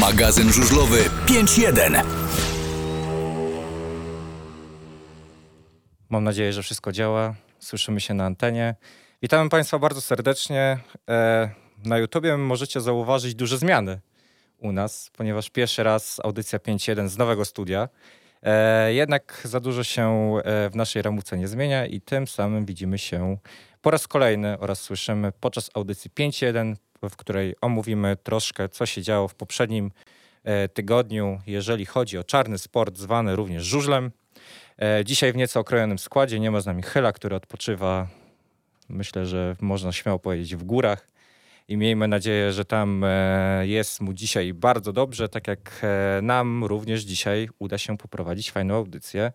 Magazyn żużlowy 5.1. Mam nadzieję, że wszystko działa. Słyszymy się na antenie. Witamy Państwa bardzo serdecznie. E, na YouTubie możecie zauważyć duże zmiany u nas, ponieważ pierwszy raz audycja 5.1 z nowego studia. E, jednak za dużo się e, w naszej ramówce nie zmienia i tym samym widzimy się po raz kolejny oraz słyszymy podczas audycji 5.1, w której omówimy troszkę, co się działo w poprzednim e, tygodniu, jeżeli chodzi o czarny sport, zwany również żużlem. E, Dzisiaj w nieco okrojonym składzie nie ma z nami Chyla, który odpoczywa, myślę, że można śmiało powiedzieć, w górach. I miejmy nadzieję, że tam e, jest mu dzisiaj bardzo dobrze, tak jak nam również dzisiaj uda się poprowadzić fajną audycję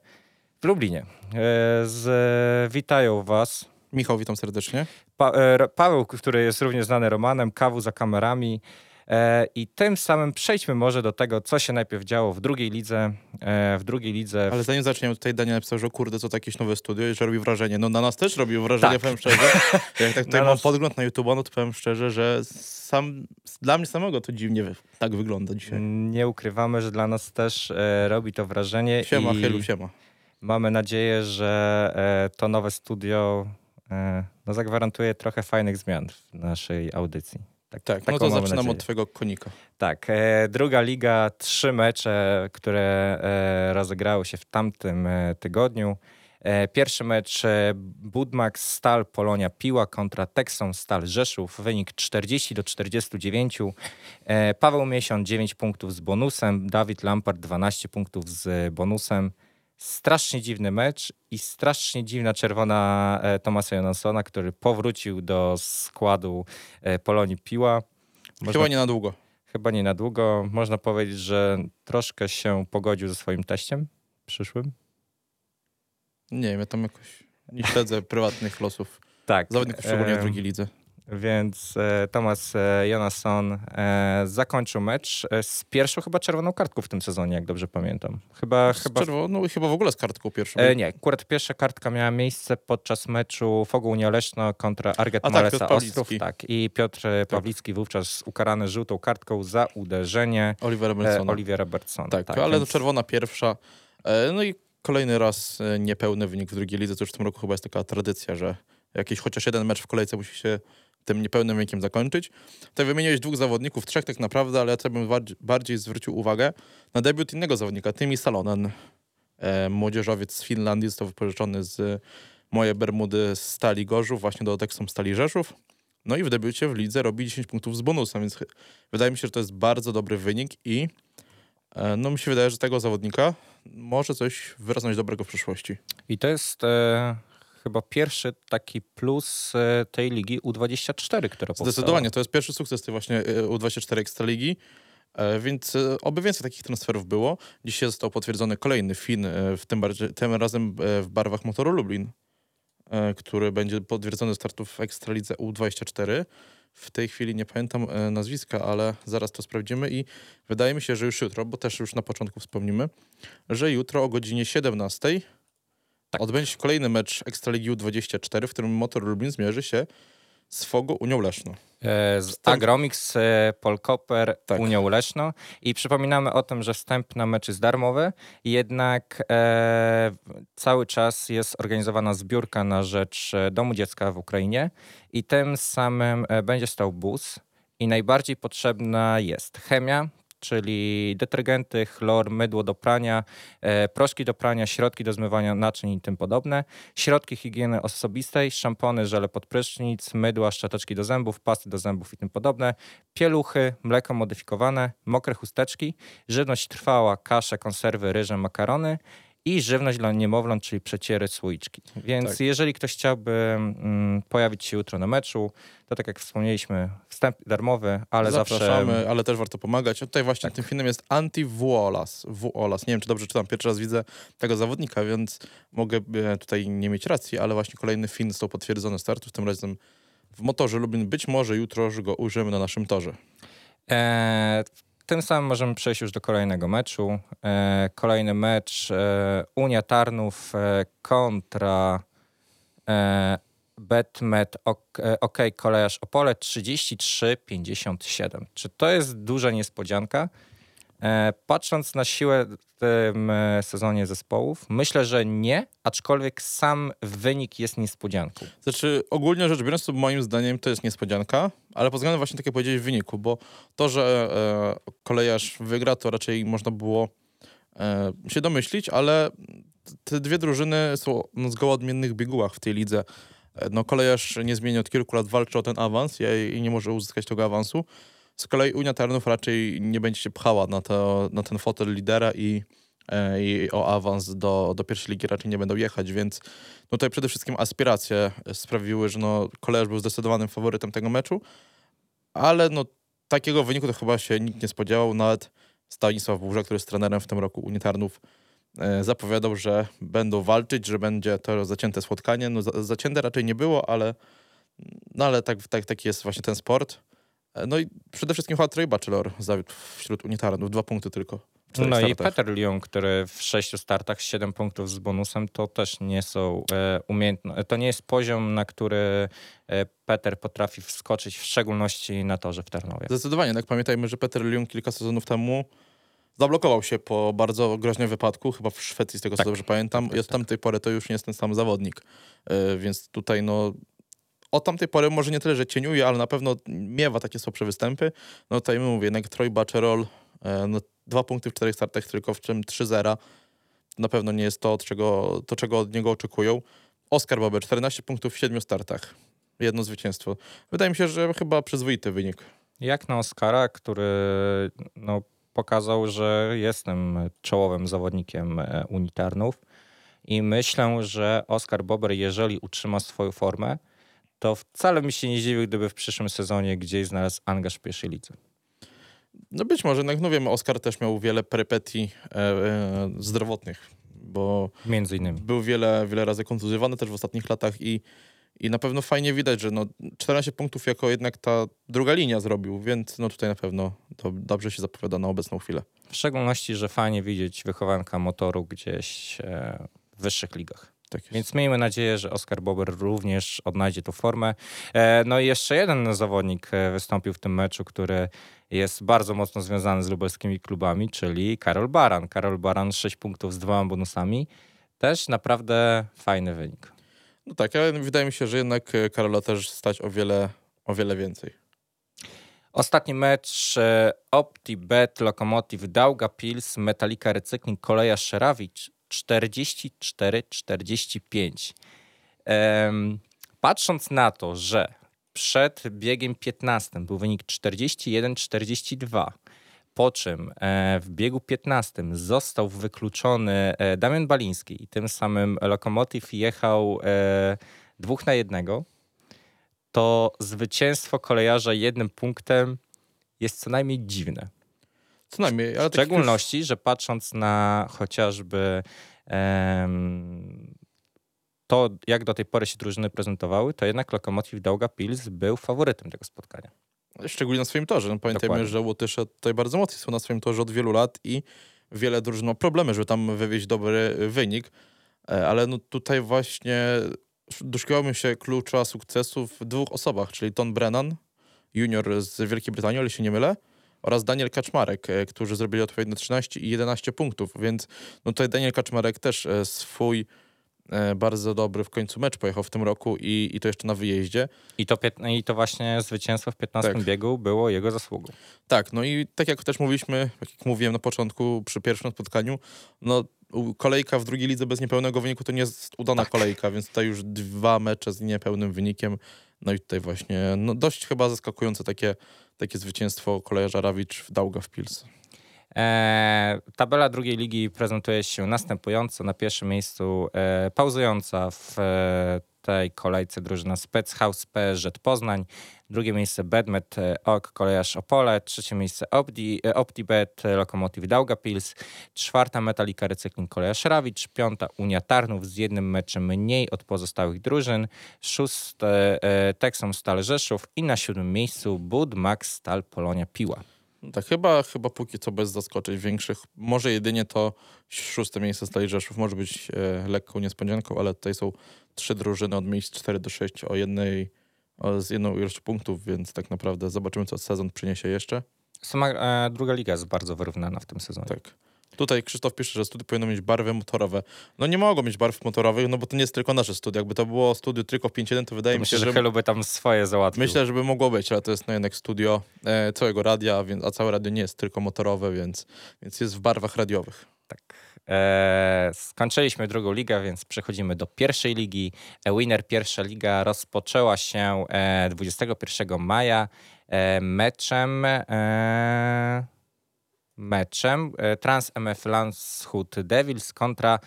w Lublinie. Z, witają Was Michał, witam serdecznie. Pa, e, Paweł, który jest również znany Romanem, Kawu za kamerami. E, I tym samym przejdźmy może do tego, co się najpierw działo w drugiej lidze. E, w drugiej lidze. Ale zanim zaczniemy, tutaj Daniel napisał, że kurde, to jakieś nowe studio i że robi wrażenie. No na nas też robi wrażenie, Tak. powiem szczerze. Jak tak tutaj Na mam nas- podgląd na YouTube, no to powiem szczerze, że sam, dla mnie samego to dziwnie tak wygląda dzisiaj. Nie ukrywamy, że dla nas też e, robi to wrażenie. Siema, i Chylu, siema. Mamy nadzieję, że e, to nowe studio e, no, zagwarantuje trochę fajnych zmian w naszej audycji. Tak, Tak, no to zaczynam nadzieję. od twojego konika. Tak, e, druga liga, trzy mecze, które e, rozegrały się w tamtym e, tygodniu. E, pierwszy mecz e, Budmax Stal Polonia Piła kontra Texon Stal Rzeszów. Wynik 40 do 49. E, Paweł Miesiąc 9 punktów z bonusem, Dawid Lampard 12 punktów z bonusem. Strasznie dziwny mecz i strasznie dziwna czerwona e, Tomasa Jonassona, który powrócił do składu e, Polonii Piła. Można Chyba nie na długo. Chyba nie na długo. Można powiedzieć, że troszkę się pogodził ze swoim teściem przyszłym. Nie wiem, ja tam jakoś nie śledzę prywatnych losów Tak. zawodników, szczególnie w e, drugiej lidze. Więc e, Tomas e, Jonasson e, zakończył mecz e, z pierwszą chyba czerwoną kartką w tym sezonie, jak dobrze pamiętam. Chyba, chyba Czerwo, no chyba w ogóle z kartką pierwszą. E, nie, akurat pierwsza kartka miała miejsce podczas meczu Fogu Unia Leszno kontra Arget A tak, Malesa Piotr Ostrów. Tak, i Piotr e, Pawlicki wówczas ukarany żółtą kartką za uderzenie Oliver e, Emersona. Oliwiera Robertsona. Tak, ale więc- czerwona pierwsza. E, No i kolejny raz e, niepełny wynik w drugiej lidze. To już w tym roku chyba jest taka tradycja, że jakiś chociaż jeden mecz w kolejce musi się tym niepełnym wynikiem zakończyć. Tutaj wymieniłeś dwóch zawodników, trzech tak naprawdę, ale ja bym bardziej, zwrócił uwagę na debiut innego zawodnika, Tymi Salonen. E, młodzieżowiec z Finlandii, został wypożyczony z moje Bermudy Stali Gorzów, właśnie do Texom Stali Rzeszów. No i w debiucie w lidze robi 10 punktów z bonusem, więc wydaje mi się, że to jest bardzo dobry wynik i E, No mi się wydaje, że tego zawodnika może coś wyrosnąć dobrego w przyszłości. I to jest e, chyba pierwszy taki plus e, tej ligi U24, która powstała. Zdecydowanie, to jest pierwszy sukces tej właśnie e, U24 Ekstraligi, e, więc oby więcej takich transferów było. Dzisiaj został potwierdzony kolejny Fin, w tym, tym razem w barwach Motoru Lublin, który będzie potwierdzony startów w Ekstralidze U24. W tej chwili nie pamiętam nazwiska, ale zaraz to sprawdzimy i wydaje mi się, że już jutro, bo też już na początku wspomnimy, że jutro o godzinie 17 Tak. odbędzie się kolejny mecz Ekstraligi U24, w którym Motor Lublin zmierzy się z Fogo Unią Leszno. E, z Wstęp- Agromix, e, Polkoper, Tak. Unią Leszno. I przypominamy o tym, że wstęp na mecz jest darmowy, jednak e, cały czas jest organizowana zbiórka na rzecz e, Domu Dziecka w Ukrainie i tym samym e, będzie stał bus i najbardziej potrzebna jest chemia, czyli detergenty, chlor, mydło do prania, e, proszki do prania, środki do zmywania naczyń i tym podobne, środki higieny osobistej, szampony, żele pod prysznic, mydła, szczoteczki do zębów, pasty do zębów i tym podobne, pieluchy, mleko modyfikowane, mokre chusteczki, żywność trwała, kasze, konserwy, ryże, makarony i żywność dla niemowląt, czyli przeciery, słoiczki. Więc Tak. jeżeli ktoś chciałby mm, pojawić się jutro na meczu, to tak jak wspomnieliśmy, wstęp darmowy, ale Zapraszamy, zawsze... ale też warto pomagać. A tutaj właśnie Tak. tym filmem jest Anti Vuolas. Vuolas. Nie wiem, czy dobrze czytam. Pierwszy raz widzę tego zawodnika, więc mogę e, tutaj nie mieć racji, ale właśnie kolejny film został potwierdzony startu, tym razem w motorze Lublin. Być może jutro już go ujrzymy na naszym torze. E, tym samym możemy przejść już do kolejnego meczu. E, kolejny mecz e, Unia Tarnów e, kontra e, Betmet OK, OK Kolejarz Opole 33-57. Czy to jest duża niespodzianka? E, patrząc na siłę w tym e, sezonie zespołów, myślę, że nie, aczkolwiek sam wynik jest niespodzianką. Znaczy, ogólnie rzecz biorąc, moim zdaniem to jest niespodzianka, ale pod względem właśnie, tak jak wyniku, bo to, że e, kolejarz wygra, to raczej można było e, się domyślić, ale te dwie drużyny są no, zgoła odmiennych biegułach w tej lidze. E, No, kolejarz niezmiennie od kilku lat walczy o ten awans i, i nie może uzyskać tego awansu. Z kolei Unia Tarnów raczej nie będzie się pchała na, to, na ten fotel lidera i, e, i o awans do, do pierwszej ligi raczej nie będą jechać, więc tutaj przede wszystkim aspiracje sprawiły, że no, był zdecydowanym faworytem tego meczu, ale no, takiego wyniku to chyba się nikt nie spodziewał, nawet Stanisław Burza, który jest trenerem w tym roku Unii Tarnów, e, zapowiadał, że będą walczyć, że będzie to zacięte spotkanie. No, za, zacięte raczej nie było, ale, no, ale tak, tak, taki jest właśnie ten sport. E, No i przede wszystkim chyba Troy Bachelor zawiódł wśród unitarnów, dwa punkty tylko. No i startach. Peter Lyon, który w sześciu startach 7 punktów z bonusem, to też nie są e, umiejętne. To nie jest poziom, na który e, Peter potrafi wskoczyć, w szczególności na torze w Tarnowie. Zdecydowanie, tak pamiętajmy, że Peter Lyon kilka sezonów temu zablokował się po bardzo groźnym wypadku, chyba w Szwecji, z tego co Tak. dobrze pamiętam, Tak, i od tak. tamtej pory to już nie jest ten sam zawodnik. E, Więc tutaj no od tamtej pory może nie tyle, że cieniuje, ale na pewno miewa takie słabsze występy. No tutaj mówię, jednak Troy Bacherol, e, no, dwa punkty w czterech startach, tylko w czym 3-0. Na pewno nie jest to, od czego, to, czego od niego oczekują. Oskar Bober, 14 punktów w siedmiu startach. Jedno zwycięstwo. Wydaje mi się, że chyba przyzwoity wynik. Jak na Oscara, który no, pokazał, że jestem czołowym zawodnikiem e, unitarnów i myślę, że Oskar Bober, jeżeli utrzyma swoją formę, to wcale mi się nie dziwił, gdyby w przyszłym sezonie gdzieś znalazł angaż w pierwszej lidze. No być może, jednak no wiemy, Oskar też miał wiele perypetii e, e, zdrowotnych, bo Między innymi. był wiele, wiele razy kontuzjowany też w ostatnich latach i, i na pewno fajnie widać, że no 14 punktów jako jednak ta druga linia zrobił, więc no tutaj na pewno to dobrze się zapowiada na obecną chwilę. W szczególności, że fajnie widzieć wychowanka motoru gdzieś e, w wyższych ligach. Tak. Więc miejmy nadzieję, że Oskar Bober również odnajdzie tą formę. E, No i jeszcze jeden zawodnik e, wystąpił w tym meczu, który jest bardzo mocno związany z lubelskimi klubami, czyli Karol Baran. Karol Baran 6 punktów z dwoma bonusami. Też naprawdę fajny wynik. No tak, ale wydaje mi się, że jednak e, Karola też stać o wiele, o wiele więcej. Ostatni mecz OptiBet, Lokomotiv Daugavpils, Metalika Recykling, Koleja Szerawicz 44-45. Em, Patrząc na to, że przed biegiem 15 był wynik 41-42, po czym e, w biegu 15 został wykluczony e, Damian Baliński i tym samym Lokomotiv jechał e, dwóch na jednego, to zwycięstwo kolejarza jednym punktem jest co najmniej dziwne. Co najmniej, ale W tak jak już- szczególności, że patrząc na chociażby em, to, jak do tej pory się drużyny prezentowały, to jednak Lokomotiv Daugavpils był faworytem tego spotkania. Szczególnie na swoim torze. No, pamiętajmy, Dokładnie. że Łotysze tutaj bardzo mocno są na swoim torze od wielu lat i wiele drużyn ma problemy, żeby tam wywieźć dobry wynik. E, Ale no tutaj właśnie doszukałbym się klucza sukcesu w dwóch osobach, czyli Ton Brennan, junior z Wielkiej Brytanii, ale się nie mylę, oraz Daniel Kaczmarek, e, którzy zrobili odpowiednio 13 i 11 punktów, więc no tutaj Daniel Kaczmarek też e, swój e, bardzo dobry w końcu mecz pojechał w tym roku i, i to jeszcze na wyjeździe. I to, I to właśnie zwycięstwo w 15 Tak. biegu było jego zasługą. Tak, no i tak jak też mówiliśmy, tak jak mówiłem na początku przy pierwszym spotkaniu, no kolejka w drugiej lidze bez niepełnego wyniku to nie jest udana kolejka, więc tutaj już dwa mecze z niepełnym wynikiem. No i tutaj właśnie no dość chyba zaskakujące takie, takie zwycięstwo kolejarza Rawicz w Daugavpils. E, tabela drugiej ligi prezentuje się następująco. Na pierwszym miejscu e, pauzująca w e, tej kolejce drużyna Spechouse PSZ Poznań. Drugie miejsce Bedmet e, OK Kolejarz Opole. Trzecie miejsce Opti, e, OptiBet e, Lokomotiv Daugavpils. Czwarta Metalika Recykling Kolejarz Rawicz. Piąta Unia Tarnów z jednym meczem mniej od pozostałych drużyn. Szóste Texom Stal Rzeszów i na siódmym miejscu Bud Max Stal Polonia Piła. Tak, chyba, chyba póki co bez zaskoczeń większych. Może jedynie to szóste miejsce Stali Rzeszów może być e, lekką niespodzianką, ale tutaj są trzy drużyny od miejsc 4 do 6 o jednej, o, z jedną ilością punktów, więc tak naprawdę zobaczymy, co sezon przyniesie jeszcze. Sama e, druga liga jest bardzo wyrównana w tym sezonie. Tak. Tutaj Krzysztof pisze, że studia powinno mieć barwy motorowe. No nie mogą mieć barw motorowych, no bo to nie jest tylko nasze studio. Jakby to było studio tylko w 5.1, to wydaje To mi myślę, się, że że... Helu by tam swoje załatwił. Myślę, że by mogło być, ale to jest no jednak studio e, całego radia, więc, a całe radio nie jest tylko motorowe, więc, więc jest w barwach radiowych. Tak. E, skończyliśmy drugą ligę, więc przechodzimy do pierwszej ligi. E-Winner pierwsza liga rozpoczęła się e, 21 maja e, meczem e, meczem e, Trans MF Landshut Devils kontra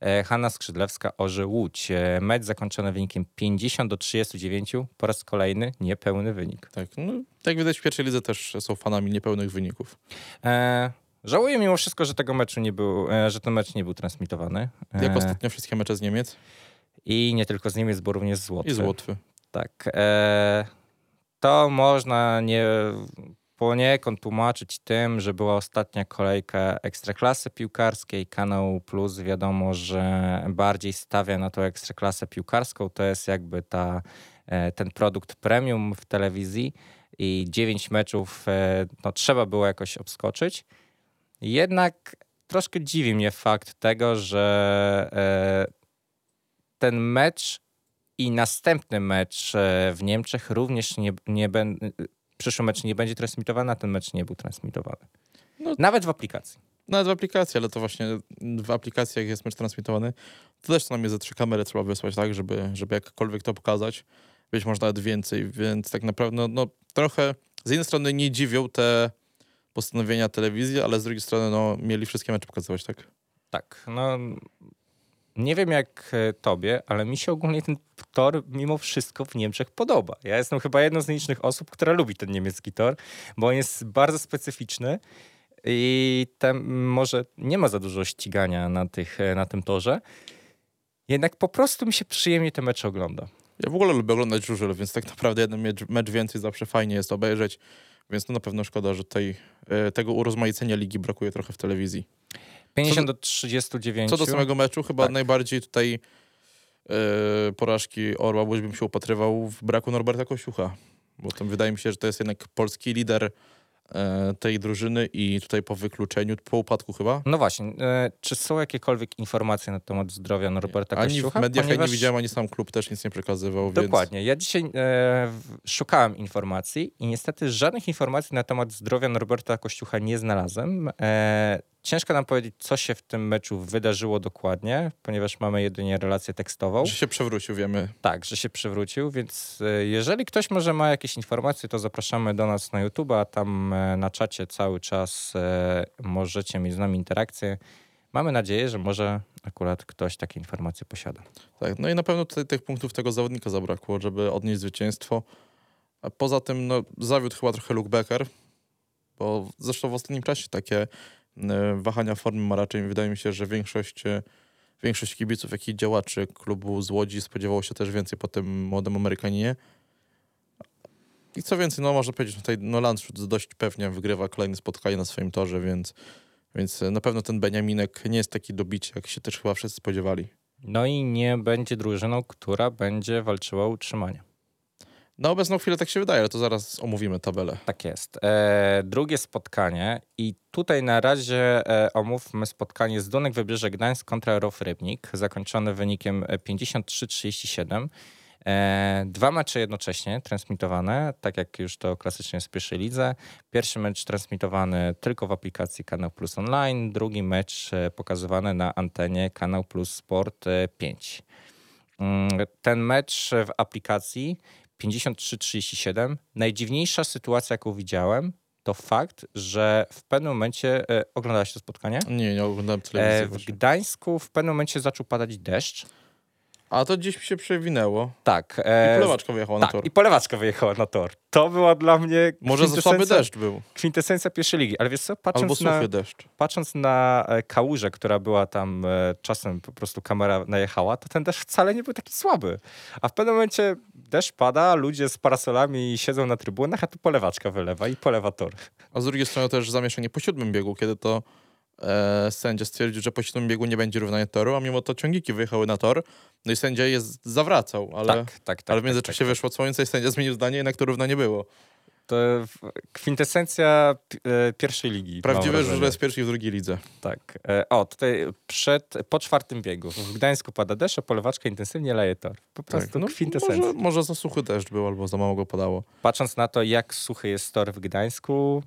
e, Hanna Skrzydlewska Orze Łódź. E, mecz zakończony wynikiem 50 do 39. Po raz kolejny niepełny wynik. Tak, no, jak widać w pierwszej lidze też są fanami niepełnych wyników. E, żałuję mimo wszystko, że tego meczu nie był, że ten mecz nie był transmitowany. E, Jak ostatnio wszystkie mecze z Niemiec I nie tylko z Niemiec, bo również z Łotwy. i z Łotwy. Tak. E, to można nie poniekąd tłumaczyć tym, że była ostatnia kolejka ekstraklasy piłkarskiej. Kanał Plus wiadomo, że bardziej stawia na tą ekstraklasę piłkarską. To jest jakby ta, e, ten produkt premium w telewizji i dziewięć meczów e, no, trzeba było jakoś obskoczyć. Jednak troszkę dziwi mnie fakt tego, że e, ten mecz i następny mecz w Niemczech również nie, nie przyszły mecz nie będzie transmitowany, a ten mecz nie był transmitowany. No. Nawet w aplikacji. Nawet w aplikacji, ale to właśnie w aplikacjach jest mecz transmitowany. To też co najmniej ze trzy kamery trzeba wysłać, tak, żeby, żeby jakkolwiek to pokazać. Być może nawet więcej, więc tak naprawdę no, no, trochę z jednej strony nie dziwią te postanowienia telewizji, ale z drugiej strony no, mieli wszystkie mecze pokazywać, tak? Tak, no nie wiem jak e, tobie, ale mi się ogólnie ten tor mimo wszystko w Niemczech podoba. Ja jestem chyba jedną z nielicznych osób, która lubi ten niemiecki tor, bo on jest bardzo specyficzny i tam może nie ma za dużo ścigania na, tych, e, na tym torze. Jednak po prostu mi się przyjemnie te mecze ogląda. Ja w ogóle lubię oglądać żużel, więc tak naprawdę jeden mecz, więcej zawsze fajnie jest obejrzeć, więc to na pewno szkoda, że tej, e, tego urozmaicenia ligi brakuje trochę w telewizji. 50 do 39. Co do samego meczu, chyba Tak. najbardziej tutaj e, porażki Orła Łódź bym się upatrywał w braku Norberta Kościucha, bo to wydaje mi się, że to jest jednak polski lider e, tej drużyny i tutaj po wykluczeniu, po upadku chyba, No właśnie, e, czy są jakiekolwiek informacje na temat zdrowia Norberta ani w Kościucha? mediach ja nie Ponieważ- widziałem, ani sam klub też nic nie przekazywał, więc Dokładnie. Ja dzisiaj e, w- szukałem informacji i niestety żadnych informacji na temat zdrowia Norberta Kościucha nie znalazłem. E, ciężko nam powiedzieć, co się w tym meczu wydarzyło dokładnie, ponieważ mamy jedynie relację tekstową. że się przewrócił, wiemy. Tak, że się przywrócił, więc e, jeżeli ktoś może ma jakieś informacje, to zapraszamy do nas na YouTube, a tam e, na czacie cały czas e, możecie mieć z nami interakcję. Mamy nadzieję, że może akurat ktoś takie informacje posiada. Tak, no i na pewno tutaj tych punktów tego zawodnika zabrakło, żeby odnieść zwycięstwo. A poza tym, no, zawiódł chyba trochę Luke Becker, bo zresztą w ostatnim czasie takie wahania formy ma raczej, wydaje mi się, że większość, e, większość kibiców, jak i działaczy klubu z Łodzi spodziewało się też więcej po tym młodym Amerykaninie. I co więcej, no można powiedzieć, tutaj no, Landshut dość pewnie wygrywa kolejne spotkanie na swoim torze, więc, więc e, na pewno ten Beniaminek nie jest taki dobicie, jak się też chyba wszyscy spodziewali. No i nie będzie drużyną, która będzie walczyła o utrzymanie. Na obecną chwilę tak się wydaje, ale to zaraz omówimy tabelę. Tak jest. E, drugie spotkanie i tutaj na razie e, omówmy spotkanie z Dunek Wybrzeże Gdańsk kontra Rof Rybnik, zakończone wynikiem e, 53-37. E, dwa mecze jednocześnie transmitowane, tak jak już to klasycznie w pierwszej lidze. Pierwszy mecz transmitowany tylko w aplikacji Kanał Plus Online, drugi mecz e, pokazywany na antenie Kanał Plus Sport e, 5. Mm, Ten mecz w aplikacji 53-37. Najdziwniejsza sytuacja, jaką widziałem, to fakt, że w pewnym momencie e, oglądałeś to spotkanie. Nie, nie oglądałem telewizji. E, w. Gdańsku w pewnym momencie zaczął padać deszcz. A to gdzieś mi się przewinęło. Tak. I e, polewaczka wyjechała na tak, tor. i polewaczka wyjechała na tor. To była dla mnie Może za słaby deszcz był. Kwintesencja pierwszej ligi. Ale wiesz co, Albo patrząc suchy na, deszcz. patrząc na e, kałużę, która była tam e, czasem po prostu kamera najechała, to ten deszcz wcale nie był taki słaby. A w pewnym momencie deszcz pada, ludzie z parasolami siedzą na trybunach, a tu polewaczka wylewa i polewa tor. A z drugiej strony też zamieszanie po siódmym biegu, kiedy to e, sędzia stwierdził, że po siódmym biegu nie będzie równania toru, a mimo to ciągniki wyjechały na tor, no i sędzia je z- zawracał, ale, tak, tak, tak. ale w tak, międzyczasie tak, tak. wyszło słońce i sędzia zmienił zdanie, jednak to równanie było. To w- kwintesencja pi- e, pierwszej ligi. Prawdziwe wrażenie. jest w pierwszej i w drugiej lidze. Tak. E, O, tutaj przed, po czwartym biegu. W Gdańsku pada deszcz, a polewaczka intensywnie leje tor. Po prostu Tak, no, kwintesencja. może, może za suchy deszcz był, albo za mało go padało. Patrząc na to, jak suchy jest tor w Gdańsku,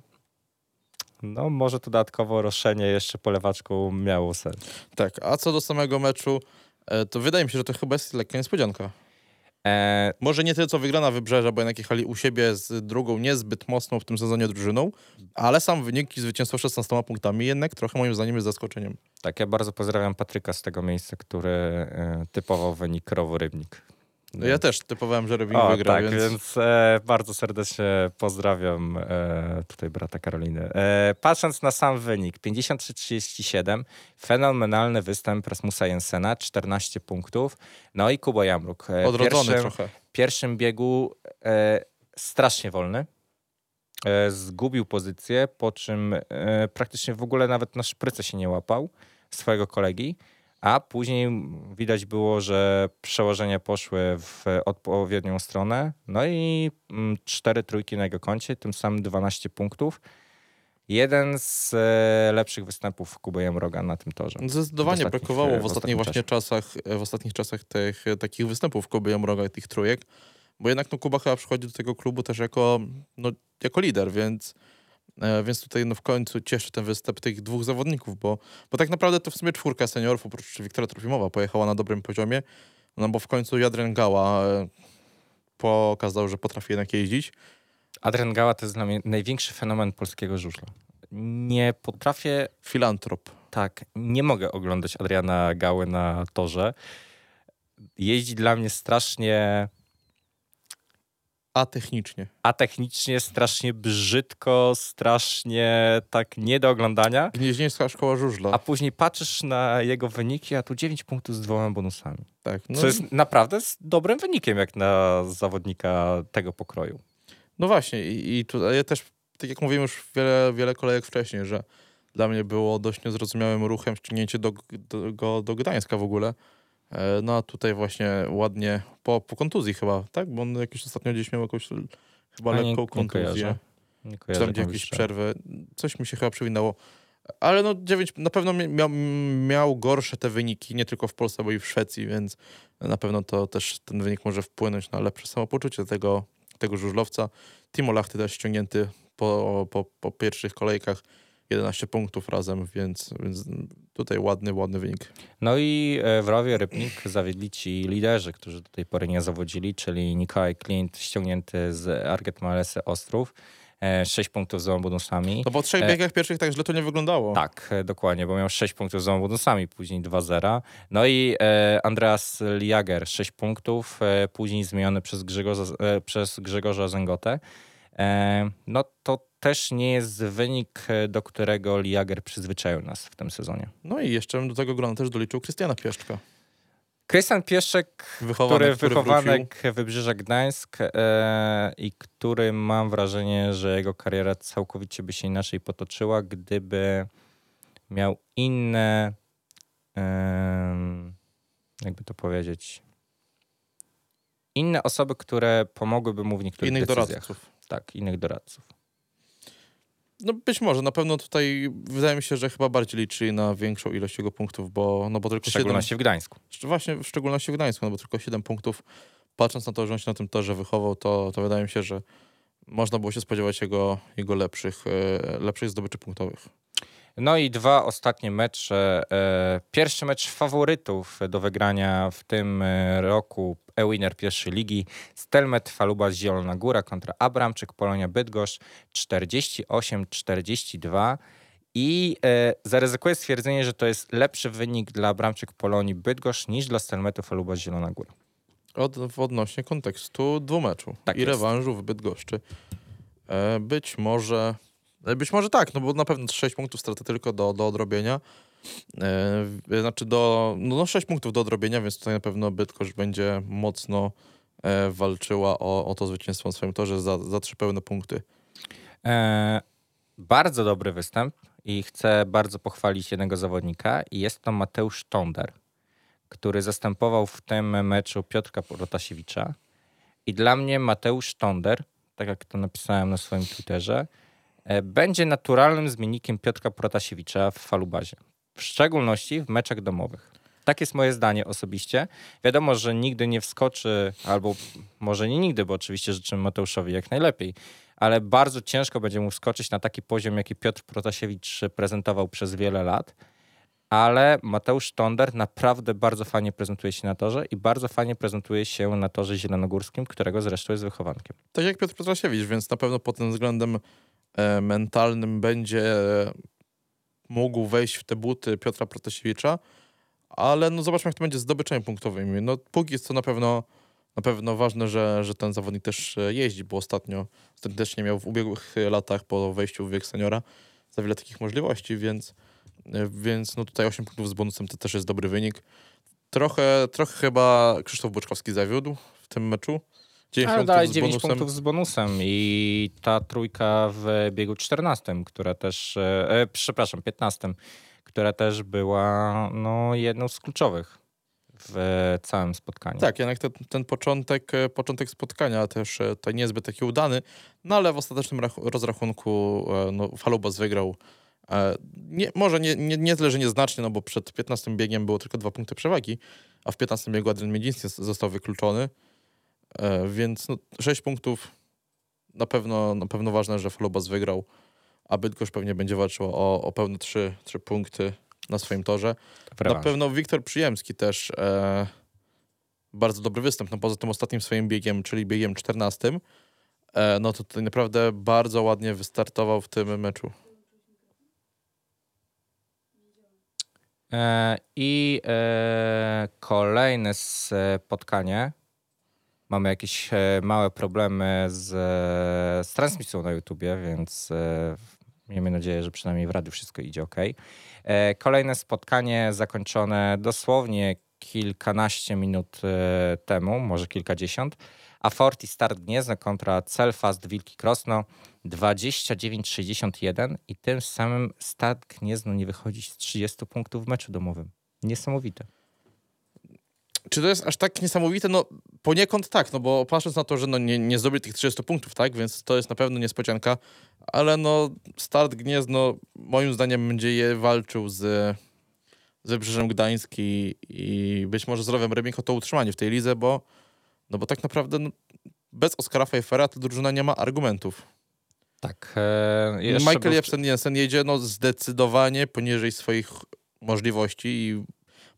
no może to dodatkowo roszenie jeszcze polewaczką miało sens. Tak, a co do samego meczu, e, to wydaje mi się, że to chyba jest lekka niespodzianka. E, Może nie tyle co wygrana Wybrzeża, bo jednak jechali u siebie z drugą niezbyt mocną w tym sezonie drużyną, ale sam wynik i zwycięstwo 16 punktami jednak trochę moim zdaniem jest zaskoczeniem. tak, ja bardzo pozdrawiam Patryka z tego miejsca, który e, typował wynik Krowo-Rybnik. No ja też typowałem, że Rybnik O, wygra, tak, więc... więc, e, bardzo serdecznie pozdrawiam e, tutaj brata Karoliny. E, patrząc na sam wynik, 53-37, fenomenalny występ Rasmusa Jensena, 14 punktów, no i Kuba Jamruk. E, Odrodzony pierwszym, trochę. pierwszym biegu e, strasznie wolny. E, zgubił pozycję, po czym e, praktycznie w ogóle nawet na szpryce się nie łapał swojego kolegi, a później widać było, że przełożenia poszły w odpowiednią stronę. No i mm, cztery trójki na jego koncie, tym samym 12 punktów. Jeden z e, lepszych występów Kuby Jamroga na tym torze. Zdecydowanie brakowało w w ostatnich właśnie czasach, w ostatnich czasach tych e, takich występów Kuby Jamroga i tych trójek, bo jednak no, Kuba chyba przychodzi do tego klubu też jako, no, jako lider, więc, e, więc tutaj no, w końcu cieszy ten występ tych dwóch zawodników, bo, bo tak naprawdę to w sumie czwórka seniorów, oprócz Wiktora Trofimowa, pojechała na dobrym poziomie, no bo w końcu Jadren Gała e, pokazał, że potrafi jednak jeździć. Adrian Gała to jest dla mnie największy fenomen polskiego żużla. Nie potrafię Filantrop. Tak, nie mogę oglądać Adriana Gały na torze. Jeździ dla mnie strasznie A technicznie. atechnicznie, strasznie brzydko, strasznie tak nie do oglądania. Gnieźnieńska szkoła żużla. A później patrzysz na jego wyniki, a tu 9 punktów z dwoma bonusami. tak, no, Co jest naprawdę z dobrym wynikiem jak na zawodnika tego pokroju. No właśnie, i, i tutaj ja też, tak jak mówiłem już wiele, wiele kolejek wcześniej, że dla mnie było dość niezrozumiałym ruchem ściągnięcie do, do, go do Gdańska w ogóle. E, No a tutaj właśnie ładnie, po, po kontuzji chyba, tak? Bo on jakiś ostatnio gdzieś miał jakąś chyba nie- lekką nie kontuzję. kojarzę. Nie czy kojarzę tam gdzie jakieś przerwy. Coś mi się chyba przewinęło. Ale no 9 na pewno mi- miał, miał gorsze te wyniki, nie tylko w Polsce, bo i w Szwecji, więc na pewno to też ten wynik może wpłynąć na lepsze samopoczucie tego, tego żużlowca. Timo Lachty też ściągnięty po, po, po pierwszych kolejkach 11 punktów razem, więc, więc tutaj ładny, ładny wynik. No i e, w Rowie Rybnik zawiedli ci liderzy, którzy do tej pory nie zawodzili, czyli Nikołaj Klint ściągnięty z Arget Malesy Ostrów. 6 punktów z dwoma bonusami. No po trzech E, biegach pierwszych tak źle to nie wyglądało. Tak, e, dokładnie, bo miał 6 punktów z dwoma bonusami, później 2-0. No i e, Andreas Liager 6 punktów, e, później zmieniony przez Grzegorza, e, przez Grzegorza Zęgotę. E, no to też nie jest wynik, e, do którego Liager przyzwyczaił nas w tym sezonie. No i jeszcze do tego grona też doliczył Krystiana Pieszczka. Krystian Pieszek, Wychowanek, który który wychowanek Wybrzeża Gdańsk e, i który mam wrażenie, że jego kariera całkowicie by się inaczej potoczyła, gdyby miał inne, em, jakby to powiedzieć, inne osoby, które pomogłyby mu w niektórych Innych decyzjach. doradców. Tak, innych doradców. No być może, na pewno tutaj wydaje mi się, że chyba bardziej liczyli na większą ilość jego punktów, bo, no bo W tylko 7, szczególności w Gdańsku. właśnie w szczególności w Gdańsku, no bo tylko 7 punktów, patrząc na to, że on się na tym torze wychował, to, to wydaje mi się, że można było się spodziewać jego, jego lepszych, e, lepszych zdobyczy punktowych. No i dwa ostatnie mecze. E, Pierwszy mecz faworytów do wygrania w tym e, roku e-winner pierwszej ligi. Stelmet Faluba Zielona Góra kontra Abramczyk Polonia Bydgoszcz 48-42. I e, zaryzykuję stwierdzenie, że to jest lepszy wynik dla Bramczyk Polonii Bydgoszcz niż dla Stelmetu Faluba Zielona Góra. Od, odnośnie kontekstu dwumeczu Tak i jest. rewanżu w Bydgoszczy. E, być może być może tak, no bo na pewno 6 punktów straty tylko do, do odrobienia. E, znaczy do, no, no 6 punktów do odrobienia, więc tutaj na pewno Bydgoszcz będzie mocno e, walczyła o, o to zwycięstwo na swoim torze za, za trzy pełne punkty. E, bardzo dobry występ i chcę bardzo pochwalić jednego zawodnika i jest to Mateusz Tonder, który zastępował w tym meczu Piotrka Protasiewicza. I dla mnie Mateusz Tonder, tak jak to napisałem na swoim Twitterze, e, będzie naturalnym zmiennikiem Piotrka Protasiewicza w falubazie. W szczególności w meczach domowych. Tak jest moje zdanie osobiście. Wiadomo, że nigdy nie wskoczy, albo może nie nigdy, bo oczywiście życzymy Mateuszowi jak najlepiej, ale bardzo ciężko będzie mu wskoczyć na taki poziom, jaki Piotr Protasiewicz prezentował przez wiele lat. Ale Mateusz Tonder naprawdę bardzo fajnie prezentuje się na torze i bardzo fajnie prezentuje się na torze zielonogórskim, którego zresztą jest wychowankiem. Tak jak Piotr Petrasiewicz, więc na pewno pod tym względem e, mentalnym będzie e, mógł wejść w te buty Piotra Protasiewicza, ale no zobaczmy, jak to będzie z zdobyczami punktowymi. No póki jest to na pewno, na pewno ważne, że, że ten zawodnik też e, jeździ, bo ostatnio, też nie miał w ubiegłych latach po wejściu w wiek seniora za wiele takich możliwości, więc, e, więc no tutaj 8 punktów z bonusem to też jest dobry wynik. Trochę, trochę chyba Krzysztof Boczkowski zawiódł w tym meczu. 9 Ale dalej punktów z 9 bonusem. punktów z bonusem i ta trójka w biegu 14, która też, e, e, przepraszam, 15, która też była no, jedną z kluczowych w całym spotkaniu. Tak, jednak ten, ten początek, e, początek spotkania też e, to niezbyt taki udany, no ale w ostatecznym rach- rozrachunku no, Falubas wygrał. Nie, może nie, nie, nie tyle, że nieznacznie, no bo przed 15 biegiem było tylko dwa punkty przewagi, a w 15 biegu Adrian Miedziński został wykluczony, więc no, 6 punktów na pewno, na pewno ważne, że Falubas wygrał, a Bydgoszcz pewnie będzie walczył o, o pełne 3, 3 punkty na swoim torze. Na pewno Wiktor Przyjemski też e, bardzo dobry występ, no poza tym ostatnim swoim biegiem, czyli biegiem 14, e, no to tutaj naprawdę bardzo ładnie wystartował w tym meczu. E, I e, kolejne spotkanie. Mamy jakieś e, małe problemy z, z transmisją na YouTubie, więc e, miejmy nadzieję, że przynajmniej w radiu wszystko idzie ok. E, kolejne spotkanie zakończone dosłownie kilkanaście minut e, temu, może kilkadziesiąt. A Forti Start Gniezno kontra Celfast Wilki Krosno 29-61 i tym samym Start Gniezno nie wychodzi z 30 punktów w meczu domowym. Niesamowite. Czy to jest aż tak niesamowite? No poniekąd tak, no bo patrząc na to, że no nie, nie zdobyli tych 30 punktów, tak, więc to jest na pewno niespodzianka, ale no Start Gniezno moim zdaniem będzie je walczył z, z Wybrzeżem Gdański i być może z Rowem Rybnik o to utrzymanie w tej lidze, bo no bo tak naprawdę no, bez Oskara Pfeiffera ta drużyna nie ma argumentów. Tak. E, jeszcze Michael był- Jepsen Jensen jedzie no zdecydowanie poniżej swoich możliwości i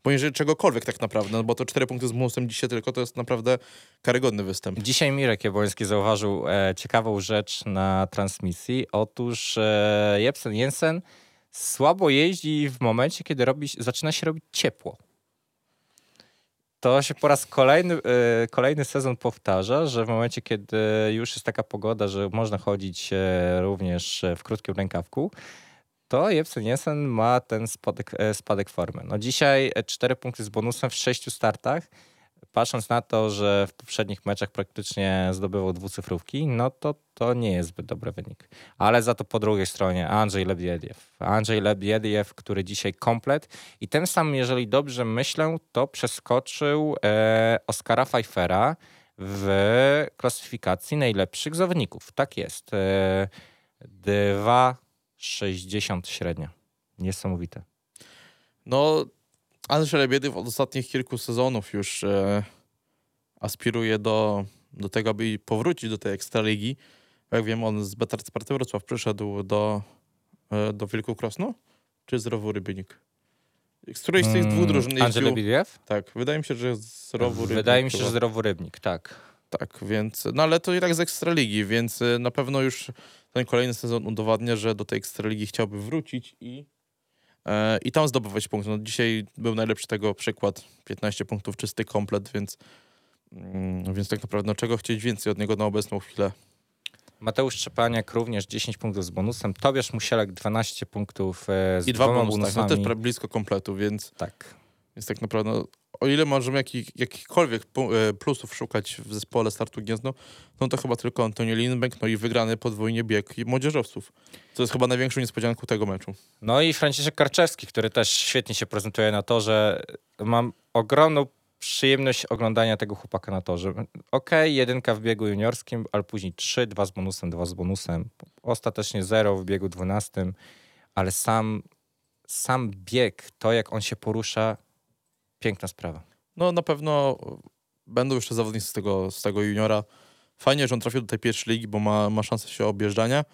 poniżej czegokolwiek tak naprawdę, no bo to 4 punkty z bonusem dzisiaj tylko to jest naprawdę karygodny występ. Dzisiaj Mirek Jabłoński zauważył e, ciekawą rzecz na transmisji. Otóż e, Jepsen Jensen słabo jeździ w momencie, kiedy robi, zaczyna się robić ciepło. To się po raz kolejny, e, kolejny sezon powtarza, że w momencie, kiedy już jest taka pogoda, że można chodzić e, również e, w krótkim rękawku, to Jepsen Jensen ma ten spadek, e, spadek formy. No dzisiaj e, cztery punkty z bonusem w sześciu startach. Patrząc na to, że w poprzednich meczach praktycznie zdobywał dwucyfrówki, no to to nie jest zbyt dobry wynik. Ale za to po drugiej stronie Andrzej Lebiediew. Andrzej Lebiediew, który dzisiaj komplet i tym samym, jeżeli dobrze myślę, to przeskoczył e, Oskara Pfeiffera w klasyfikacji najlepszych zawodników. Tak jest. E, 2,60 średnia. Niesamowite. No Andrzej Lebiedyw od ostatnich kilku sezonów już e, aspiruje do, do tego, aby powrócić do tej Ekstraligi. Jak wiem, on z Betar Sparty Wrocław przyszedł do, e, do Wilku Krosno? Czy z Rowu Rybnik? Z którejś z tych dwóch drużyn Mm, Andrzej jeździł? Lebiediew? Tak, wydaje mi się, że z Rowu Rybnik. Wydaje mi się, że z Rowu Rybnik, tak. Tak, więc, no ale to i tak z Ekstraligi, więc y, na pewno już ten kolejny sezon udowadnia, że do tej Ekstraligi chciałby wrócić i, e, i tam zdobywać punkty. No, dzisiaj był najlepszy tego przykład, 15 punktów, czysty komplet, więc, mm, więc tak naprawdę no, czego chcieć więcej od niego na obecną chwilę. Mateusz Szczepaniak również 10 punktów z bonusem. Tobiasz Musielek 12 punktów e, z I dwa bonusy, tak, no też blisko kompletu, więc, tak. Więc tak naprawdę no, o ile możemy jakich, jakichkolwiek e, plusów szukać w zespole Startu Gniezno, no to chyba tylko Antoni Lindbeck, no i wygrany podwójnie bieg młodzieżowców. To jest chyba największą niespodzianką tego meczu. No i Franciszek Karczewski, który też świetnie się prezentuje na torze. Mam ogromną przyjemność oglądania tego chłopaka na torze. Okej, jedynka w biegu juniorskim, ale później trzy, dwa z bonusem, dwa z bonusem. Ostatecznie zero w biegu dwunastym, ale sam, sam bieg, to jak on się porusza, piękna sprawa. No na pewno będą jeszcze zawodnicy z tego, z tego juniora. Fajnie, że on trafił do tej pierwszej ligi, bo ma, ma szansę się objeżdżania,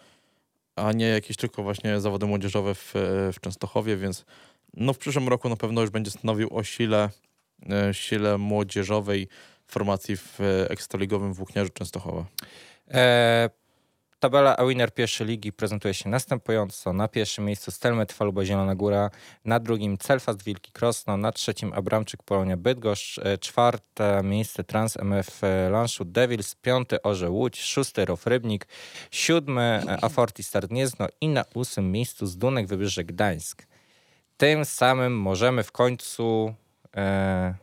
a nie jakieś tylko właśnie zawody młodzieżowe w, w Częstochowie, więc no w przyszłym roku na pewno już będzie stanowił o sile, e, sile młodzieżowej formacji w ekstraligowym włókniarzu Częstochowa. E, tabela A-Winner pierwszej ligi prezentuje się następująco. Na pierwszym miejscu Stelmet Faluba Zielona Góra, na drugim Celfast Wilki Krosno, na trzecim Abramczyk Polonia Bydgoszcz, e, czwarte miejsce Trans MF Lanszut Devils, piąty Orze Łódź, szósty Rof Rybnik, siódmy e, Aforti Start Gniezno. I na ósmym miejscu Zdunek Wybrzeże Gdańsk. Tym samym możemy w końcu, e,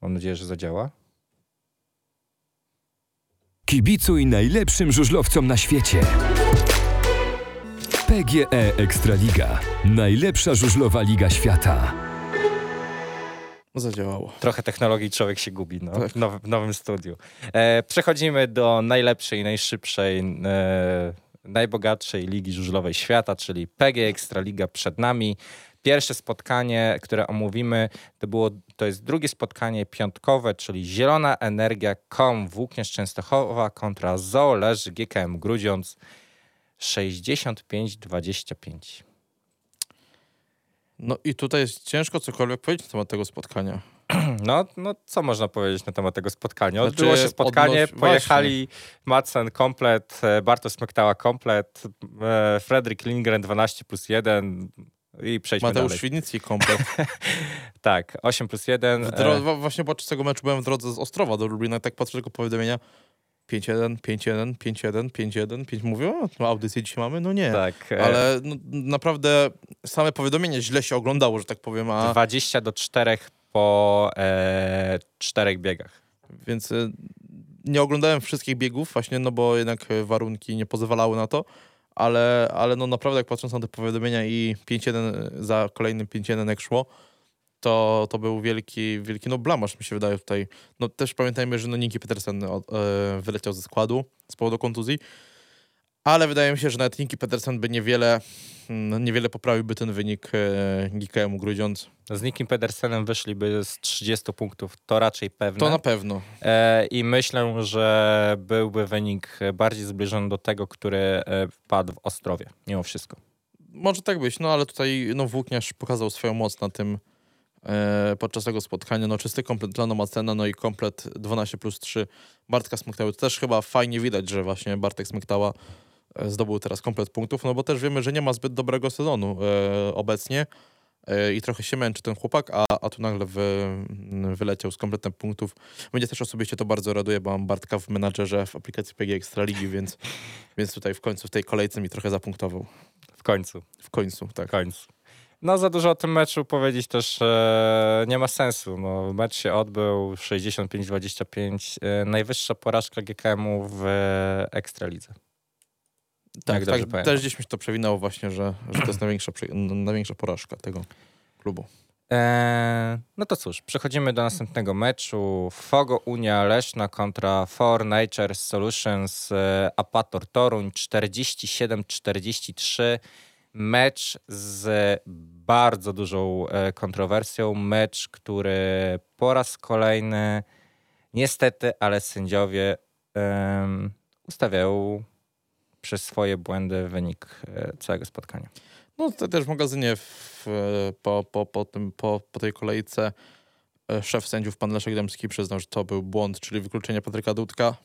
mam nadzieję, że zadziała, Kibicuj najlepszym żużlowcom na świecie. PGE Ekstraliga. Najlepsza żużlowa liga świata. Zadziałało. Trochę technologii człowiek się gubi no, Tak. w, now, w nowym studiu. E, przechodzimy do najlepszej, najszybszej, e, najbogatszej ligi żużlowej świata, czyli PG Ekstraliga przed nami. Pierwsze spotkanie, które omówimy, to, było, to jest drugie spotkanie piątkowe, czyli Zielona Energia KOM Włókniarz Częstochowa kontra Zoo Leży GKM Grudziądz 65-25. No i tutaj jest ciężko cokolwiek powiedzieć na temat tego spotkania. No, no, co można powiedzieć na temat tego spotkania? Znaczy, Odbyło się spotkanie, odnoś- pojechali Madsen komplet, e, Bartosz Smektała komplet, e, Fredrik Lindgren 12 plus 1 i przejdźmy Mateusz dalej. Świdnicki komplet. Tak, 8 plus 1. W dro- wa- właśnie podczas tego meczu byłem w drodze z Ostrowa do Lublina, tak patrzę tylko powiadomienia 5-1, 5-1, 5-1, 5-1, 5 mówię, o, no audycję dzisiaj mamy? No nie. tak, e, Ale no, naprawdę same powiadomienie źle się oglądało, że tak powiem, a 20 do 4 po e, czterech biegach. więc y, nie oglądałem wszystkich biegów właśnie, no bo jednak warunki nie pozwalały na to, ale, ale no naprawdę jak patrząc na te powiadomienia i 5-1 za kolejnym 5-1 jak szło, to, to był wielki, wielki no blamasz mi się wydaje tutaj. No też pamiętajmy, że no Niki Petersen od- e, wyleciał ze składu z powodu kontuzji, ale wydaje mi się, że nawet Niki Petersen by niewiele, mm, niewiele poprawiłby ten wynik e, GKM-u Grudziądz. Z Nikim Pedersenem wyszliby z 30 punktów, to raczej pewne. To na pewno. E, I myślę, że byłby wynik bardziej zbliżony do tego, który e, padł w Ostrowie, mimo wszystko. Może tak być, no ale tutaj no, Włókniarz pokazał swoją moc na tym podczas tego spotkania. No czysty komplet dla Nomacena, no i komplet 12 plus 3 Bartka Smyktały. To też chyba fajnie widać, że właśnie Bartek Smyktała zdobył teraz komplet punktów, no bo też wiemy, że nie ma zbyt dobrego sezonu e, obecnie e, i trochę się męczy ten chłopak, a, a tu nagle wy, wyleciał z kompletem punktów. Mnie też osobiście to bardzo raduje, bo mam Bartka w menadżerze w aplikacji PG Ekstraligi, więc, więc tutaj w końcu w tej kolejce mi trochę zapunktował. W końcu. W końcu, tak. W końcu. No za dużo o tym meczu powiedzieć też e, nie ma sensu. No, mecz się odbył 65-25. E, najwyższa porażka GKM-u w e, Ekstralidze. Tak, tak pamiętam. też gdzieś mi się to przewinęło właśnie, że, że to jest największa, przy- n- największa porażka tego klubu. E, no to cóż, przechodzimy do następnego meczu. Fogo Unia Leszna kontra For Nature Solutions e, Apator Toruń 47-43. Mecz z bardzo dużą e, kontrowersją. Mecz, który po raz kolejny niestety, ale sędziowie em, ustawiają przez swoje błędy wynik e, całego spotkania. No to też w magazynie w, e, po, po, po, tym, po, po tej kolejce e, szef sędziów, pan Leszek Dębski przyznał, że to był błąd, czyli wykluczenie Patryka Dudka.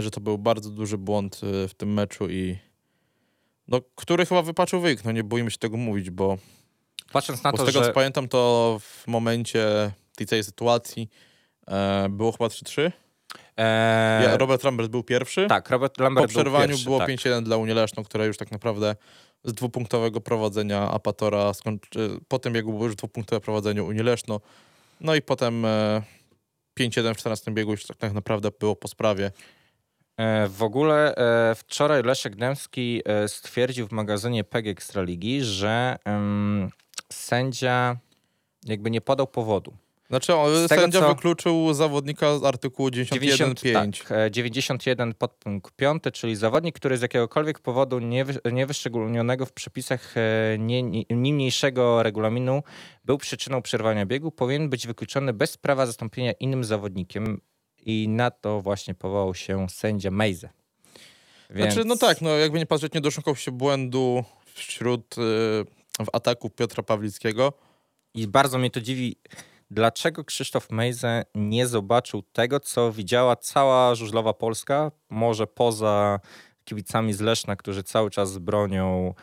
że to był bardzo duży błąd w tym meczu i no, który chyba wypaczył wyjk, no nie boimy się tego mówić, bo, Patrząc na bo to, z tego że... co pamiętam, to w momencie tej całej sytuacji e, było chyba 3-3. E, Ja, Robert Lambert był pierwszy. tak, Robert po Lambert był przerwaniu pierwszy, było tak. 5-1 dla Unii Leszno, która już tak naprawdę z dwupunktowego prowadzenia Apatora skończy... Po tym biegu było już dwupunktowe prowadzenie Unii Leszno. No i potem e, 5-1 w 14 biegu już tak, naprawdę było po sprawie. E, W ogóle e, wczoraj Leszek Dębski e, stwierdził w magazynie PEG Ekstraligi, że em, sędzia jakby nie podał powodu. Znaczy on, sędzia co- wykluczył zawodnika z artykułu 91.5. tak, e, 91 podpunkt 5, czyli zawodnik, który z jakiegokolwiek powodu niewy, niewyszczególnionego w przepisach e, nie, nie, niniejszego regulaminu był przyczyną przerwania biegu, powinien być wykluczony bez prawa zastąpienia innym zawodnikiem i na to właśnie powołał się sędzia Mejze. Więc... Znaczy, no tak, no jakby nie patrzeć, nie doszukał się błędu wśród y, w ataku Piotra Pawlickiego. I bardzo mnie to dziwi, dlaczego Krzysztof Mejze nie zobaczył tego, co widziała cała żużlowa Polska, może poza kibicami z Leszna, którzy cały czas bronią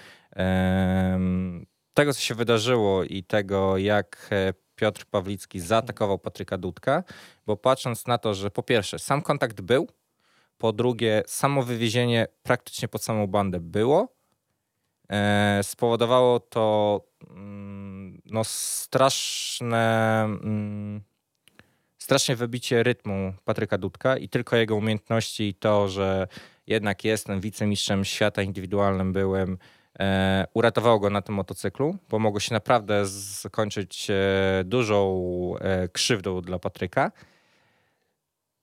tego, co się wydarzyło i tego, jak e, Piotr Pawlicki zaatakował Patryka Dudka, bo patrząc na to, że po pierwsze sam kontakt był, po drugie samo wywiezienie praktycznie pod samą bandę było, spowodowało to mm, no, straszne, mm, strasznie wybicie rytmu Patryka Dudka i tylko jego umiejętności i to, że jednak jestem wicemistrzem świata indywidualnym byłem, e, uratowało go na tym motocyklu, bo mogło się naprawdę skończyć e, dużą e, krzywdą dla Patryka.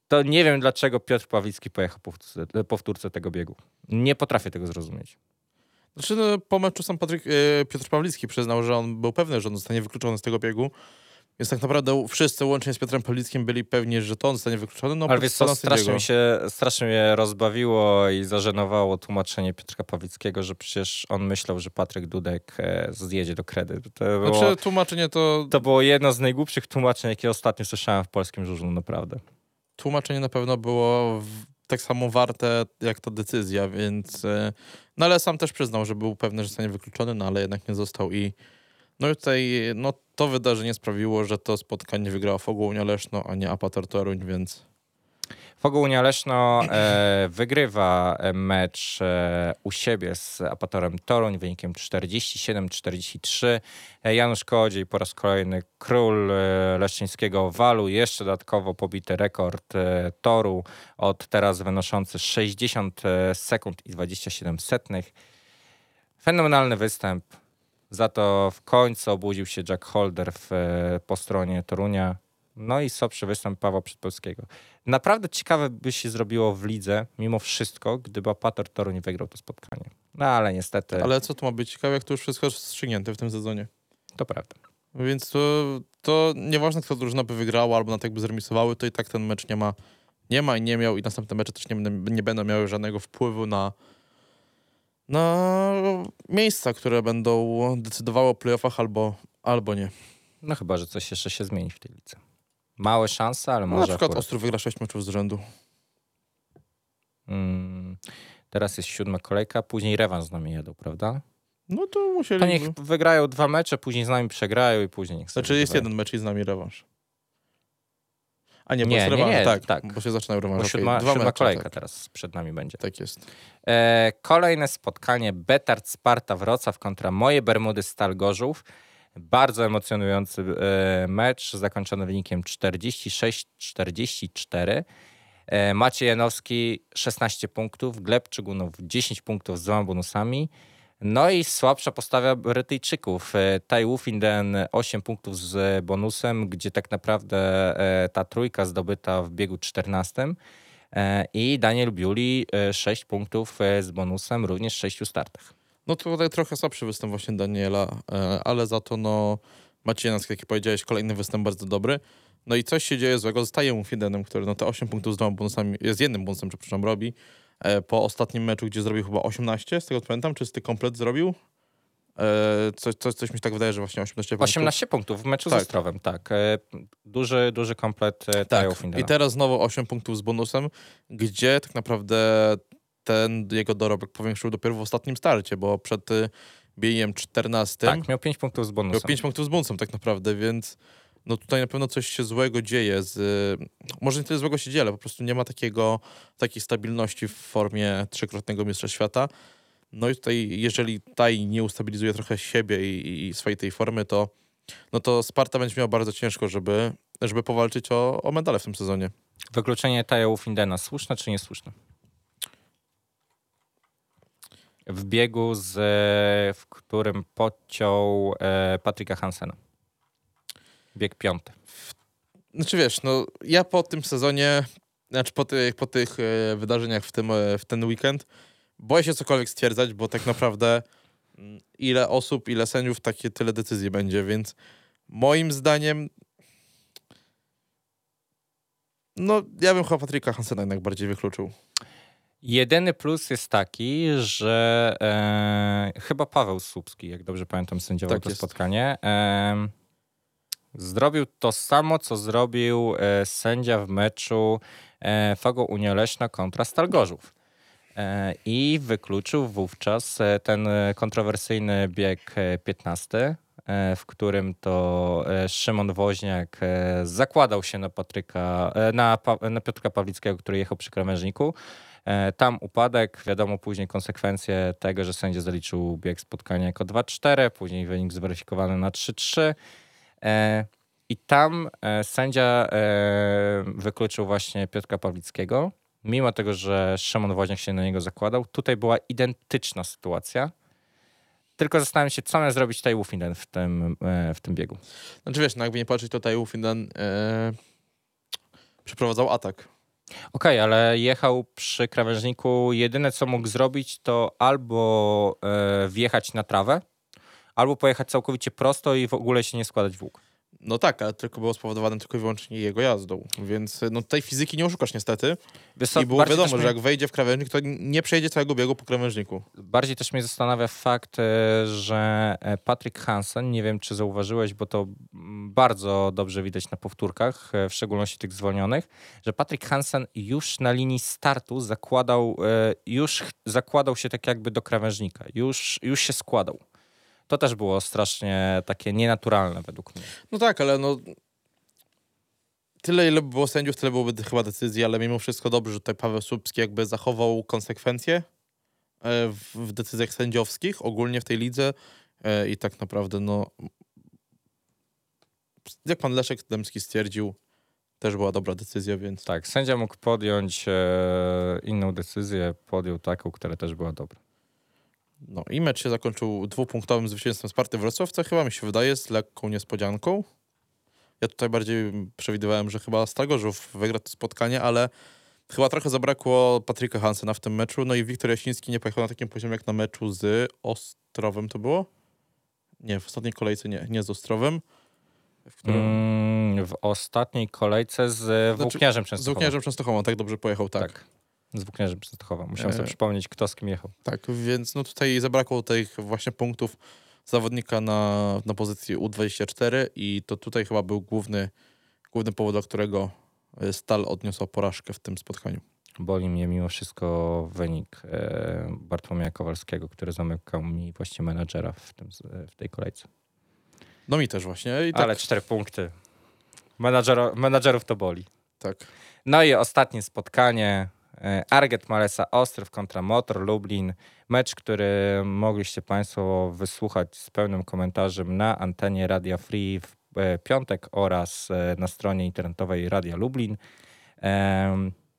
To nie wiem, dlaczego Piotr Pawlicki pojechał po wtórce- powtórce tego biegu. Nie potrafię tego zrozumieć. Znaczy, no, po meczu sam Patryk, y, Piotr Pawlicki przyznał, że on był pewny, że on zostanie wykluczony z tego biegu. Więc tak naprawdę wszyscy, łącznie z Piotrem Pawlickim, byli pewni, że to on zostanie wykluczony. No, Ale wiesz co, strasznie mi się, strasznie mnie rozbawiło i zażenowało tłumaczenie Piotra Pawlickiego, że przecież on myślał, że Patryk Dudek e, zjedzie do kredy. To było, Znaczy, tłumaczenie to, to było jedno z najgłupszych tłumaczeń, jakie ostatnio słyszałem w polskim żużlu, naprawdę. tłumaczenie na pewno było w, tak samo warte jak ta decyzja, więc... y, No ale sam też przyznał, że był pewny, że zostanie wykluczony, no ale jednak nie został i... No i tutaj no, to wydarzenie sprawiło, że to spotkanie wygrała Fogołunia Leszno, a nie Apator Toruń, więc... Fogołunia Leszno e, wygrywa e, mecz e, u siebie z Apatorem Toruń wynikiem 47-43. E, Janusz Kołodziej po raz kolejny król e, leszczyńskiego walu. Jeszcze dodatkowo pobity rekord toru od teraz wynoszący 60 sekund i 27 setnych. Fenomenalny występ. Za to w końcu obudził się Jack Holder w, po stronie Torunia. No i sopszy występ Pawła Przedpolskiego. Naprawdę ciekawe by się zrobiło w lidze, mimo wszystko, gdyby Apator Toruń wygrał to spotkanie. No ale niestety, Ale co tu ma być ciekawe, jak to już wszystko jest wstrzygnięte w tym sezonie. to prawda. Więc to, to nieważne, kto drużyna by wygrała albo na tak by zremisowały, to i tak ten mecz nie ma, nie ma i nie miał i następne mecze też nie, będą- nie będą miały żadnego wpływu na, na miejsca, które będą decydowały o playoffach albo, albo nie. No chyba, że coś jeszcze się zmieni w tej lidze. Małe szanse, ale No, może na przykład akurat. Ostrów wygra 6 meczów z rzędu. Mm, teraz jest siódma kolejka, później rewanż z nami jedą, prawda? No to musieli... To niech wygrają dwa mecze, później z nami przegrają i później niech Znaczy jest jeden mecz i z nami rewanż. A nie, bo Nie, jest nie, rewanż, nie, tak, tak. bo się zaczynają rewanż. Bo siódma, Dwa siódma mecze, kolejka Tak, teraz przed nami będzie. tak jest. E, kolejne spotkanie Betard Sparta Wrocław kontra moje Bermudy Stal Gorzów. Bardzo emocjonujący e, mecz, zakończony wynikiem 46-44. E, Maciej Janowski 16 punktów, Gleb Czygunow 10 punktów z dwoma bonusami. No i słabsza postawa Brytyjczyków. E, Tai Wufinden 8 punktów z bonusem, gdzie tak naprawdę ta trójka zdobyta w biegu 14. E, I Daniel Biuli 6 punktów z bonusem, również w 6 startach. No to tutaj trochę słabszy występ właśnie Daniela, e, ale za to no Maciej Janowski, jak powiedziałeś, kolejny występ bardzo dobry. No i coś się dzieje złego, zostaje mu Fidenem, który no te 8 punktów z dwoma bonusami, jest jednym bonusem, przepraszam, robi. E, Po ostatnim meczu, gdzie zrobił chyba 18, z tego co pamiętam, czysty komplet zrobił. E, coś, coś, coś mi się tak wydaje, że właśnie 18 punktów. 18 punktów w meczu Tak. z Ostrowem, tak. Duży, duży komplet Tak. I teraz znowu 8 punktów z bonusem, gdzie tak naprawdę ten jego dorobek powiększył dopiero w ostatnim starcie, bo przed y, biegiem 14 Tak, miał 5 punktów z miał bonusem. 5 punktów z bonusem tak naprawdę, więc no tutaj na pewno coś się złego dzieje. Z, y, może nie tyle złego się dzieje, ale po prostu nie ma takiego, takiej stabilności w formie trzykrotnego mistrza świata. No i tutaj, jeżeli Taj nie ustabilizuje trochę siebie i, i swojej tej formy, to, no to Sparta będzie miała bardzo ciężko, żeby, żeby powalczyć o, o medale w tym sezonie. Wykluczenie Tajo Findena, słuszne czy niesłuszne? W biegu, z, w którym podciął e, Patryka Hansena. Bieg piąty. Znaczy wiesz, no ja po tym sezonie, znaczy po tych, po tych e, wydarzeniach w, tym, e, w ten weekend, boję się cokolwiek stwierdzać, bo tak naprawdę mm, ile osób, ile sędziów, takie tyle decyzji będzie, więc moim zdaniem no ja bym chyba Patryka Hansena jednak bardziej wykluczył. Jedyny plus jest taki, że e, chyba Paweł Słupski, jak dobrze pamiętam, sędziował Tak to jest. spotkanie, e, zrobił to samo, co zrobił e, sędzia w meczu e, Fago Unia Leśna kontra Stal Gorzów. E, I wykluczył wówczas e, ten kontrowersyjny bieg e, 15, e, w którym to Szymon Woźniak zakładał się na Patryka, na, pa, na Piotrka Pawlickiego, który jechał przy krawężniku. E, Tam upadek, wiadomo później konsekwencje tego, że sędzia zaliczył bieg spotkania jako 2-4, później wynik zweryfikowany na 3-3. E, I tam e, sędzia wykluczył właśnie Piotrka Pawlickiego, mimo tego, że Szymon Woźniak się na niego zakładał. Tutaj była identyczna sytuacja. Tylko zastanawiam się, co miał zrobić tutaj Wufinden w tym, w tym biegu. Znaczy wiesz, no jakby nie patrzeć, to Taiwu Findan e, przeprowadzał atak. Okej, ale jechał przy krawężniku. Jedyne, co mógł zrobić, to albo e, wjechać na trawę, albo pojechać całkowicie prosto i w ogóle się nie składać w łuk. No tak, ale tylko było spowodowane tylko i wyłącznie jego jazdą, więc no tutaj fizyki nie oszukasz niestety. Wiesz I było wiadomo, że jak wejdzie w krawężnik, to nie przejdzie całego biegu po krawężniku. Bardziej też mnie zastanawia fakt, e, że e, Patrick Hansen, nie wiem czy zauważyłeś, bo to mm, bardzo dobrze widać na powtórkach, e, w szczególności tych zwolnionych, że Patrick Hansen już na linii startu zakładał, e, już zakładał się tak jakby do krawężnika, już, już się składał. To też było strasznie takie nienaturalne według mnie. No tak, ale no... Tyle, ile by było sędziów, tyle byłoby chyba decyzji, ale mimo wszystko dobrze, że tutaj Paweł Słupski jakby zachował konsekwencje e, w, decyzjach sędziowskich, ogólnie w tej lidze e, i tak naprawdę no... Jak pan Leszek Dębski stwierdził, też była dobra decyzja, więc... Tak, sędzia mógł podjąć e, inną decyzję, podjął taką, która też była dobra. No i mecz się zakończył dwupunktowym zwycięstwem Sparty Wrocław, co chyba mi się wydaje z lekką niespodzianką. Ja tutaj bardziej przewidywałem, że chyba Stagorzów wygra to spotkanie, ale chyba trochę zabrakło Patryka Hansena w tym meczu, no i Wiktor Jasiński nie pojechał na takim poziomie jak na meczu z Ostrowem to było? Nie, w ostatniej kolejce nie, nie z Ostrowem. W którym... Mm, w ostatniej kolejce z Znaczy, Włókniarzem Z Częstochowa. Włókniarzem Częstochową, tak dobrze pojechał, tak. Tak. Z Włókniarzem Częstochowa. Musiałem E. sobie przypomnieć, kto z kim jechał. Tak, więc no tutaj zabrakło tych właśnie punktów zawodnika na, na pozycji U24 i to tutaj chyba był główny, główny powód, dla którego e, Stal odniosła porażkę w tym spotkaniu. Boli mnie mimo wszystko wynik e, Bartłomieja Kowalskiego, który zamykał mi właśnie menadżera w, tym, w tej kolejce. No mi też właśnie tak, Ale cztery punkty. Menadżero, menadżerów to boli. tak. No i ostatnie spotkanie. E, Arget Malesa Ostrów kontra Motor Lublin. Mecz, który mogliście Państwo wysłuchać z pełnym komentarzem na antenie Radia Free w e, piątek oraz e, na stronie internetowej Radia Lublin.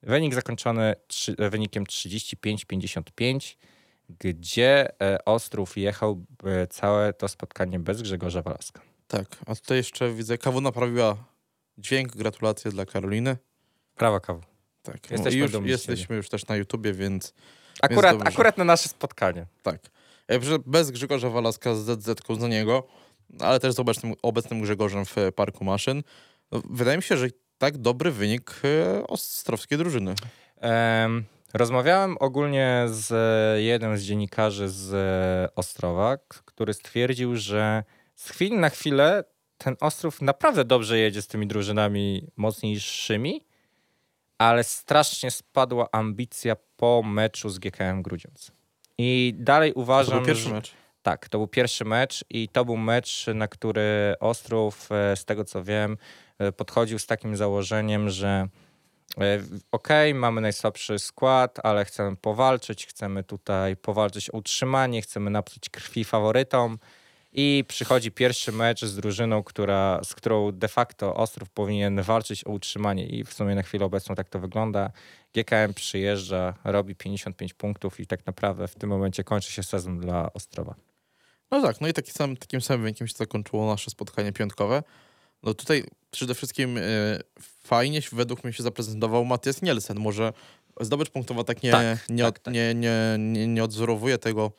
Wynik zakończony wynikiem 35-55, gdzie Ostrów jechał całe to spotkanie bez Grzegorza Walaska. Tak, a tutaj jeszcze widzę, Kawu naprawiła dźwięk, gratulacje dla Karoliny. Prawa kawu. Tak, Jesteśmy I już, dumni jesteśmy już też na YouTubie, więc Akurat, dobrze. akurat na nasze spotkanie. tak. E, Bez Grzegorza Walaska z ZZ-ką za niego, ale też z obecnym, obecnym Grzegorzem w e, Parku Maszyn. No, Wydaje mi się, że tak dobry wynik e, ostrowskiej drużyny. Em, Rozmawiałem ogólnie z jednym z dziennikarzy z Ostrowa, który stwierdził, że z chwili na chwilę ten Ostrów naprawdę dobrze jedzie z tymi drużynami mocniejszymi, ale strasznie spadła ambicja po meczu z GKM Grudziądz. I dalej To uważam, był pierwszy że... mecz. Tak, to był pierwszy mecz i to był mecz, na który Ostrów, e, z tego co wiem, e, podchodził z takim założeniem, że e, okej, mamy najsłabszy skład, ale chcemy powalczyć, chcemy tutaj powalczyć o utrzymanie, chcemy napsuć krwi faworytom. I przychodzi pierwszy mecz z drużyną, która, z którą de facto Ostrów powinien walczyć o utrzymanie i w sumie na chwilę obecną tak to wygląda. GKM przyjeżdża, robi 55 punktów i tak naprawdę w tym momencie kończy się sezon dla Ostrowa. No tak, no i taki sam, takim samym wynikiem się zakończyło nasze spotkanie piątkowe. No tutaj przede wszystkim e, fajnie według mnie się zaprezentował Matthias Nielsen. Może zdobycz punktowa tak nie, Tak, nie, tak, tak. Nie, nie, nie, nie odzorowuje tego,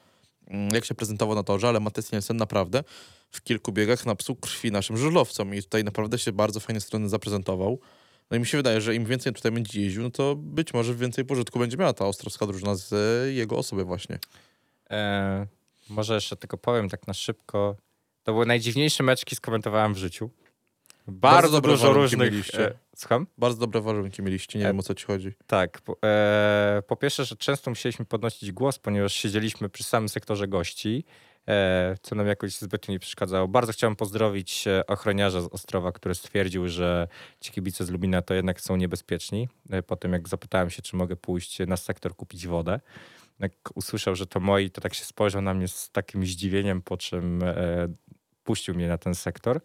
jak się prezentował na torze, ale Matthias Nielsen naprawdę w kilku biegach napsuł krwi naszym żużlowcom i tutaj naprawdę się bardzo fajnie strony zaprezentował. No i mi się wydaje, że im więcej tutaj będzie jeździł, no to być może więcej pożytku będzie miała ta ostrowska drużyna z e, jego osoby właśnie. E, może jeszcze tylko powiem tak na szybko. To były najdziwniejsze meczki skomentowałem w życiu. Bardzo, Bardzo dużo różnych... mieliście. Słucham? Bardzo dobre warunki mieliście, nie E, wiem o co ci chodzi. Tak. Po, e, po pierwsze, że często musieliśmy podnosić głos, ponieważ siedzieliśmy przy samym sektorze gości, e, co nam jakoś zbytnio nie przeszkadzało. Bardzo chciałem pozdrowić e, ochroniarza z Ostrowa, który stwierdził, że ci kibice z Lubina to jednak są niebezpieczni. E, po tym, jak zapytałem się, czy mogę pójść na sektor kupić wodę, jak usłyszał, że to moi, to tak się spojrzał na mnie z takim zdziwieniem, po czym e, puścił mnie na ten sektor.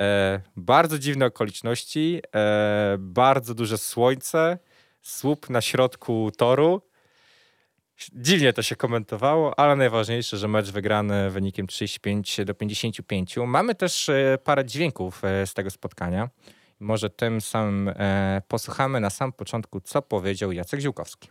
E, bardzo dziwne okoliczności, e, bardzo duże słońce, słup na środku toru. Dziwnie to się komentowało, ale najważniejsze, że mecz wygrany wynikiem 35 do 55. Mamy też e, parę dźwięków e, z tego spotkania. Może tym samym e, posłuchamy na sam początku, co powiedział Jacek Ziółkowski.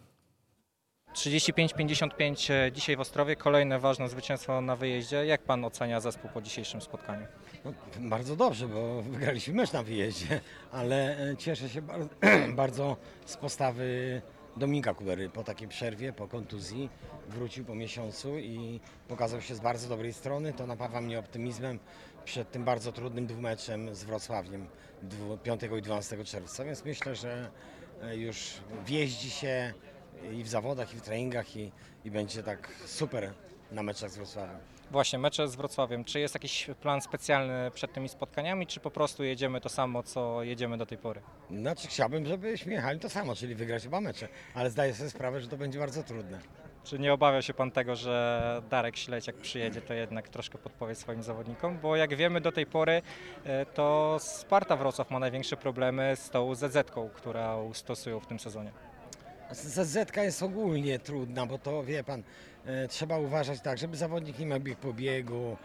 35-55 e, dzisiaj w Ostrowie, kolejne ważne zwycięstwo na wyjeździe. Jak pan ocenia zespół po dzisiejszym spotkaniu? No, bardzo dobrze, bo wygraliśmy mecz na wyjeździe, ale e, cieszę się bardzo, bardzo z postawy Dominika Kubery po takiej przerwie, po kontuzji. Wrócił po miesiącu i pokazał się z bardzo dobrej strony. To napawa mnie optymizmem przed tym bardzo trudnym dwumeczem z Wrocławiem dwu- 5 i 12 czerwca, więc myślę, że e, już wjeździ się i w zawodach, i w treningach i, i będzie tak super na meczach z Wrocławiem. Właśnie, mecze z Wrocławiem. Czy jest jakiś plan specjalny przed tymi spotkaniami, czy po prostu jedziemy to samo, co jedziemy do tej pory? Znaczy chciałbym, żebyśmy jechali to samo, czyli wygrać oba mecze, ale zdaję sobie sprawę, że to będzie bardzo trudne. Czy nie obawia się pan tego, że Darek Śledź jak przyjedzie, to jednak troszkę podpowie swoim zawodnikom? Bo jak wiemy do tej pory, e, to Sparta Wrocław ma największe problemy z tą ZZ-ką, którą stosują w tym sezonie. ZZ jest ogólnie trudna, bo to wie pan, e, trzeba uważać tak, żeby zawodnik nie miał bieg po biegu,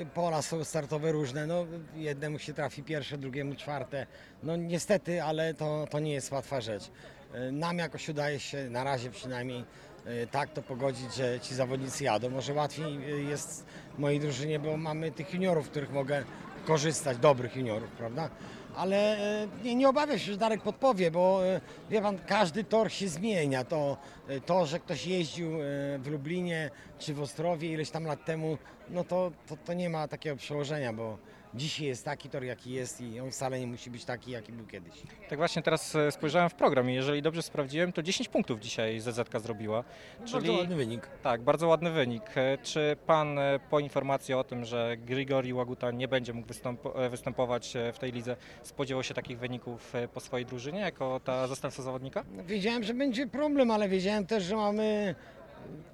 e, pola są startowe różne, no jednemu się trafi pierwsze, drugiemu czwarte, no niestety, ale to, to nie jest łatwa rzecz. E, Nam jakoś udaje się, na razie przynajmniej, e, tak to pogodzić, że ci zawodnicy jadą. Może łatwiej e, jest mojej drużynie, bo mamy tych juniorów, których mogę korzystać, dobrych juniorów, prawda? Ale e, nie, nie się, że Darek podpowie, bo e, wie pan, każdy tor się zmienia. To, e, to że ktoś jeździł w Lublinie czy w Ostrowie ileś tam lat temu, no to, to, to nie ma takiego przełożenia, bo dzisiaj jest taki tor, jaki jest i on wcale nie musi być taki, jaki był kiedyś. Tak właśnie teraz e, spojrzałem w program i jeżeli dobrze sprawdziłem, to 10 punktów dzisiaj ZZ zrobiła. Bardzo ładny wynik. Tak, bardzo ładny wynik. E, Czy pan e, po informacji o tym, że Grigori Łaguta nie będzie mógł e, występować e, w tej lidze, spodziewał się takich wyników e, po swojej drużynie jako ta zastępca zawodnika? No, Wiedziałem, że będzie problem, ale wiedziałem też, że mamy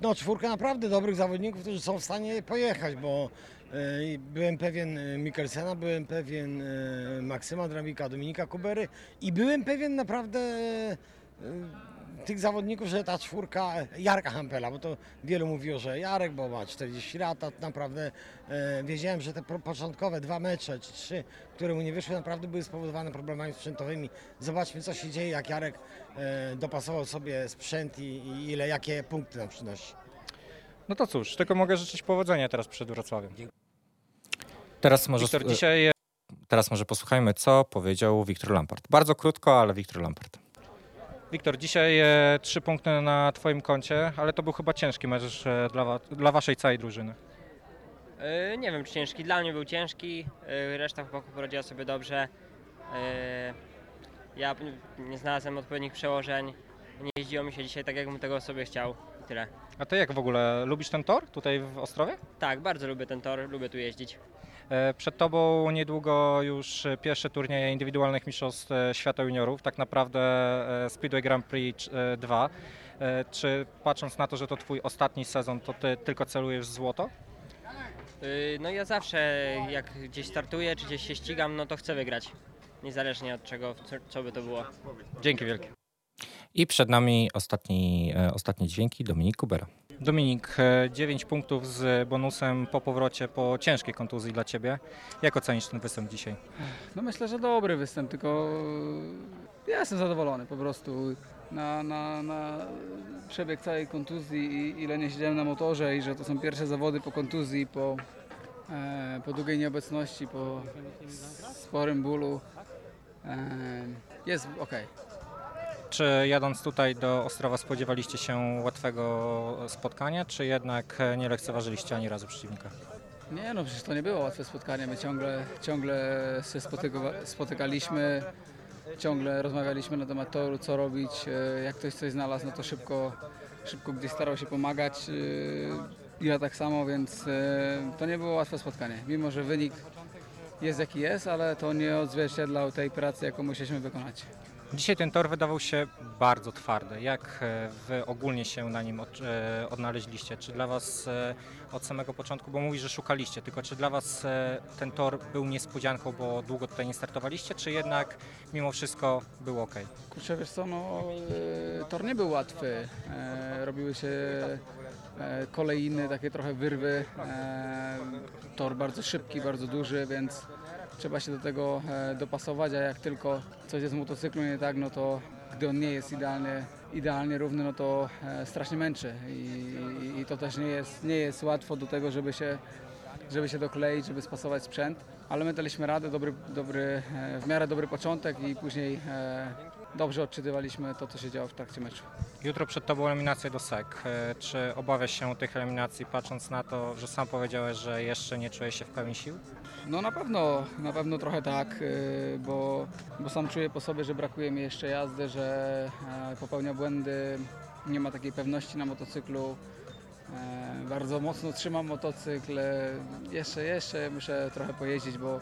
no, czwórkę naprawdę dobrych zawodników, którzy są w stanie pojechać, bo byłem pewien e, Mikkelsena, byłem pewien e, Maksyma Drabika, Dominika Kubery i byłem pewien naprawdę e, tych zawodników, że ta czwórka e, Jarka Hampela, bo to wielu mówiło, że Jarek, bo ma 40 lat, a naprawdę e, wiedziałem, że te po- początkowe dwa mecze czy trzy, które mu nie wyszły, naprawdę były spowodowane problemami sprzętowymi. Zobaczmy, co się dzieje, jak Jarek e, dopasował sobie sprzęt i, i ile, jakie punkty nam przynosi. No to cóż, tylko mogę życzyć powodzenia teraz przed Wrocławiem. Teraz może, Wiktor, e, dzisiaj teraz może posłuchajmy, co powiedział Wiktor Lampard. Bardzo krótko, ale Wiktor Lampard. Wiktor, dzisiaj e, trzy punkty na Twoim koncie, ale to był chyba ciężki mecz e, dla, dla Waszej całej drużyny. E, Nie wiem, czy ciężki. Dla mnie był ciężki. e, Reszta chłopaków poradziła sobie dobrze. E, Ja nie znalazłem odpowiednich przełożeń. Nie jeździło mi się dzisiaj tak, jakbym tego sobie chciał. I tyle. A Ty jak w ogóle, lubisz ten tor tutaj w Ostrowie? Tak, bardzo lubię ten tor, lubię tu jeździć. E, Przed Tobą niedługo już e, pierwsze turnieje indywidualnych mistrzostw e, świata juniorów, tak naprawdę Speedway Grand Prix e, 2. E, Czy patrząc na to, że to Twój ostatni sezon, to Ty tylko celujesz w złoto? No ja zawsze, jak gdzieś startuję, czy gdzieś się ścigam, no to chcę wygrać. Niezależnie od czego, co, co by to było. Dzięki wielkie. I przed nami ostatni, ostatnie dźwięki Dominik Kubera. Dominik, 9 punktów z bonusem po powrocie po ciężkiej kontuzji dla Ciebie. Jak ocenisz ten występ dzisiaj? No myślę, że dobry występ, tylko ja jestem zadowolony po prostu. Na, na, na przebieg całej kontuzji i ile nie siedziałem na motorze i że to są pierwsze zawody po kontuzji, po, e, po długiej nieobecności, po sporym bólu. E, jest ok. Czy jadąc tutaj do Ostrowa spodziewaliście się łatwego spotkania, czy jednak nie lekceważyliście ani razu przeciwnika? Nie no, przecież to nie było łatwe spotkanie. My ciągle, ciągle się spotyka- spotykaliśmy, ciągle rozmawialiśmy na temat toru, co robić. E, Jak ktoś coś znalazł, no to szybko, szybko gdzieś starał się pomagać. E, Ja tak samo, więc e, to nie było łatwe spotkanie. Mimo, że wynik jest jaki jest, ale to nie odzwierciedlał tej pracy, jaką musieliśmy wykonać. Dzisiaj ten tor wydawał się bardzo twardy. Jak e, wy ogólnie się na nim e, odnaleźliście? Czy dla was e, od samego początku, bo mówisz, że szukaliście, tylko czy dla was ten tor był niespodzianką, bo długo tutaj nie startowaliście, czy jednak mimo wszystko był ok? Kurczę, wiesz co, no, tor nie był łatwy. Robiły się e, kolejny, takie trochę wyrwy. Tor bardzo szybki, bardzo duży, więc trzeba się do tego e, dopasować, a jak tylko coś jest w motocyklu nie tak, no to gdy on nie jest idealnie, idealnie równy, no to e, strasznie męczy I, i, i to też nie jest, nie jest łatwo do tego, żeby się, żeby się dokleić, żeby spasować sprzęt, ale my daliśmy radę, dobry, dobry, e, w miarę dobry początek i później dobrze odczytywaliśmy to, co się działo w trakcie meczu. Jutro przed tobą eliminacja do SEC. Czy obawiasz się tych eliminacji, patrząc na to, że sam powiedziałeś, że jeszcze nie czujesz się w pełni sił? No na pewno, na pewno trochę tak, y, bo, bo sam czuję po sobie, że brakuje mi jeszcze jazdy, że e, popełnia błędy, nie ma takiej pewności na motocyklu. E, Bardzo mocno trzymam motocykl. e, Jeszcze, jeszcze muszę trochę pojeździć, bo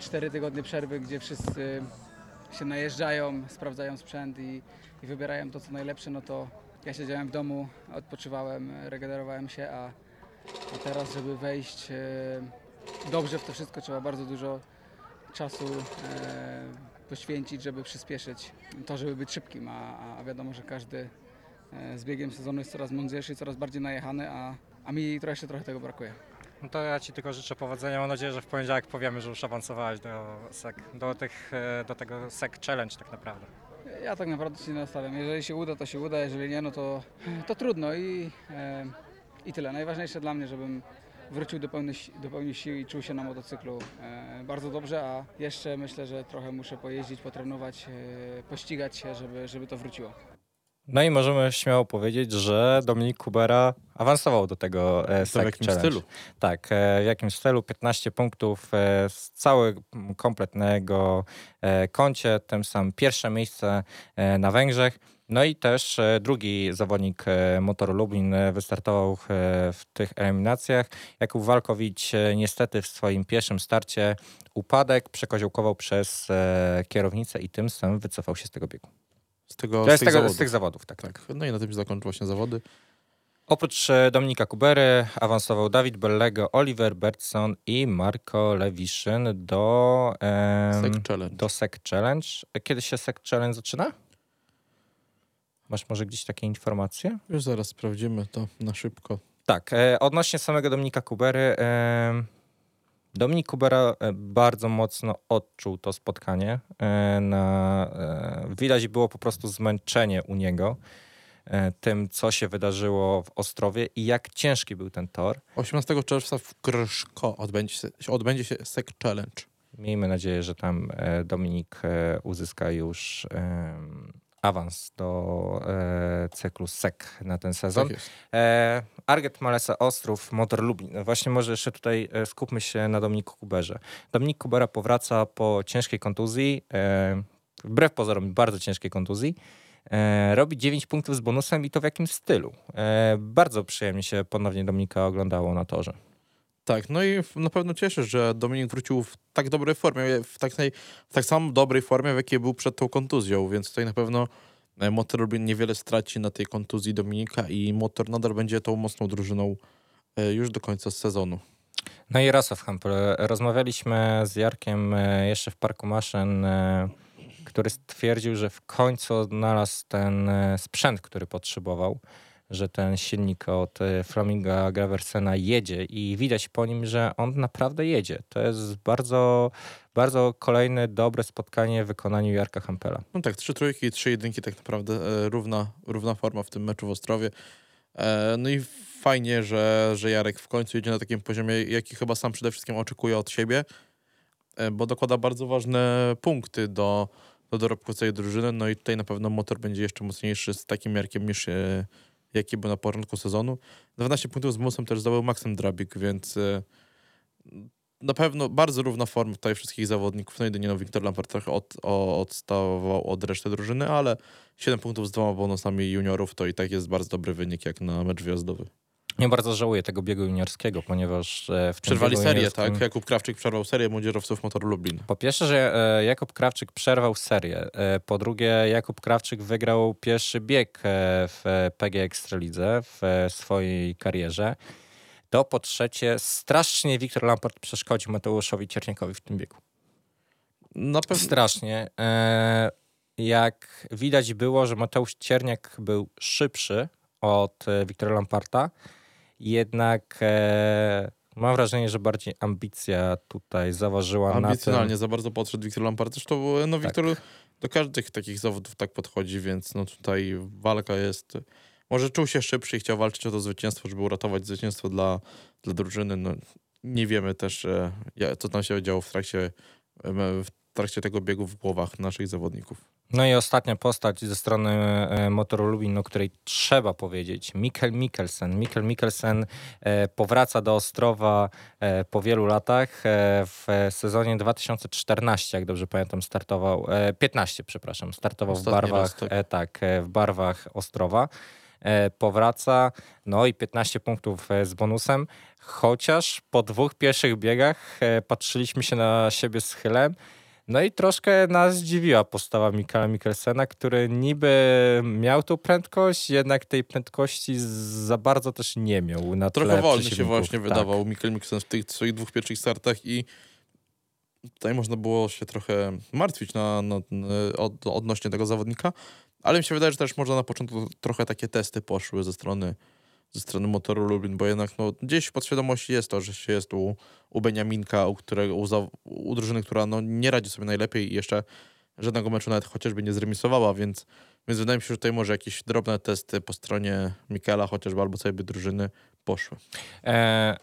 cztery tygodnie przerwy, gdzie wszyscy się najeżdżają, sprawdzają sprzęt i, i wybierają to, co najlepsze, no to ja siedziałem w domu, odpoczywałem, regenerowałem się, a, a teraz, żeby wejść dobrze w to wszystko, trzeba bardzo dużo czasu e, poświęcić, żeby przyspieszyć to, żeby być szybkim, a, a wiadomo, że każdy e, z biegiem sezonu jest coraz mądrzejszy i coraz bardziej najechany, a, a mi to jeszcze trochę tego brakuje. No to ja Ci tylko życzę powodzenia. Mam nadzieję, że w poniedziałek powiemy, że już awansowałeś do, SEC, do, tych, e, do tego SEC Challenge tak naprawdę. Ja tak naprawdę się nie nastawiam. Jeżeli się uda, to się uda, jeżeli nie, no to, to trudno i, e, i tyle. Najważniejsze dla mnie, żebym wrócił do pełni, si- do pełni sił i czuł się na motocyklu e, bardzo dobrze, a jeszcze myślę, że trochę muszę pojeździć, potrenować, e, pościgać się, żeby, żeby to wróciło. No i możemy śmiało powiedzieć, że Dominik Kubera awansował do tego e, To w SEC jakim Challenge. stylu? Tak, e, w jakim stylu? 15 punktów e, z całego kompletnego e, koncie, tym samym pierwsze miejsce e, na Węgrzech. No i też e, drugi zawodnik e, Motoru Lublin e, wystartował w tych eliminacjach. Jakub Walkowicz niestety w swoim pierwszym starcie upadek przekoziołkował przez kierownicę i tym samym wycofał się z tego biegu. Z, tego, z, tych tego, zawodów. z tych zawodów, tak. tak. Tak. No i na tym się zakończyły właśnie zawody. Oprócz Dominika Kubery awansował Dawid Bellego, Oliver Bertson i Marco Lewiszyn do, em, Sek Challenge. do SEC Challenge. Kiedy się SEC Challenge zaczyna? Masz może gdzieś takie informacje? Już zaraz sprawdzimy to na szybko. Tak, e, odnośnie samego Dominika Kubery. E, Dominik Kubera e, bardzo mocno odczuł to spotkanie. E, na, e, widać było po prostu zmęczenie u niego e, tym, co się wydarzyło w Ostrowie i jak ciężki był ten tor. 18 czerwca w Kryszko odbędzie się, odbędzie się Sek Challenge. Miejmy nadzieję, że tam Dominik uzyska już awans do e, cyklu SEC na ten sezon. Tak. E, Arget Malesa Ostrów, Motor Lublin. No Właśnie może jeszcze tutaj e, skupmy się na Dominiku Kuberze. Dominik Kubera powraca po ciężkiej kontuzji, e, wbrew pozorom bardzo ciężkiej kontuzji. E, robi 9 punktów z bonusem i to w jakim stylu. E, bardzo przyjemnie się ponownie Dominika oglądało na torze. Tak, no i na pewno cieszę, że Dominik wrócił w tak dobrej formie, w tak, w tak samo dobrej formie, w jakiej był przed tą kontuzją, więc tutaj na pewno e, Motor Lublin niewiele straci na tej kontuzji Dominika i Motor nadal będzie tą mocną drużyną e, już do końca sezonu. No i Jarosław Hampel. Rozmawialiśmy z Jarkiem e, jeszcze w Parku Maszyn, który stwierdził, że w końcu odnalazł ten sprzęt, który potrzebował, że ten silnik od e, Flaminga Graversena jedzie i widać po nim, że on naprawdę jedzie. To jest bardzo, bardzo kolejne dobre spotkanie w wykonaniu Jarka Hampela. No tak, trzy trójki i trzy jedynki tak naprawdę e, równa, równa forma w tym meczu w Ostrowie. E, no i fajnie, że, że Jarek w końcu jedzie na takim poziomie, jaki chyba sam przede wszystkim oczekuje od siebie, e, bo dokłada bardzo ważne punkty do, do dorobku całej drużyny. No i tutaj na pewno motor będzie jeszcze mocniejszy z takim Jarkiem niż e, jaki był na początku sezonu. 12 punktów z Musem też zdobył Maksym Drabik, więc e, na pewno bardzo równa forma tutaj wszystkich zawodników. No jedynie no, Wiktor Lampard trochę od, o, odstawał od reszty drużyny, ale 7 punktów z dwoma bonusami juniorów to i tak jest bardzo dobry wynik jak na mecz wjazdowy. Ja bardzo żałuję tego biegu juniorskiego, ponieważ e, w Przerwali serię, tak? Jakub Krawczyk przerwał serię młodzieżowców Motoru Lublin. Po pierwsze, że e, Jakub Krawczyk przerwał serię. E, Po drugie, Jakub Krawczyk wygrał pierwszy bieg w PG Ekstralidze w swojej karierze. To po trzecie, strasznie Wiktor Lampard przeszkodził Mateuszowi Cierniakowi w tym biegu. Na pewno Strasznie. Jak widać było, że Mateusz Cierniak był szybszy od Wiktora Lamparta, jednak e, mam wrażenie, że bardziej ambicja tutaj zaważyła na tym. ambicjonalnie za bardzo podszedł Wiktor Lampard. Zresztą no, Tak. Wiktor do każdych takich zawodów tak podchodzi, więc no tutaj walka jest... Może czuł się szybszy i chciał walczyć o to zwycięstwo, żeby uratować zwycięstwo dla, dla drużyny. No, nie wiemy też, e, co tam się działo w trakcie, e, w trakcie tego biegu w głowach naszych zawodników. No i ostatnia postać ze strony e, Motoru Lubin, o której trzeba powiedzieć. Mikkel Mikkelsen. Mikkel Mikkelsen e, powraca do Ostrowa e, po wielu latach. W sezonie 2014, jak dobrze pamiętam, startował, e, 15, przepraszam, startował w Ostatni barwach, raz, tak. tak, w barwach Ostrowa. Powraca, no i 15 punktów z bonusem, chociaż po dwóch pierwszych biegach patrzyliśmy się na siebie z chylem, no i troszkę nas zdziwiła postawa Mikaela Mikkelsena, który niby miał tą prędkość, jednak tej prędkości za bardzo też nie miał na Trochę wolny się właśnie Tak. wydawał Mikkel Mikkelsen w tych swoich dwóch pierwszych startach i tutaj można było się trochę martwić na, na, na, od, odnośnie tego zawodnika, ale mi się wydaje, że też może na początku trochę takie testy poszły ze strony ze strony motoru Lublin, bo jednak no, gdzieś w podświadomości jest to, że się jest u, u Beniaminka, u, którego, u, u drużyny, która no, nie radzi sobie najlepiej i jeszcze żadnego meczu nawet chociażby nie zremisowała, więc, więc wydaje mi się, że tutaj może jakieś drobne testy po stronie Mikela chociażby albo całej drużyny poszły. E,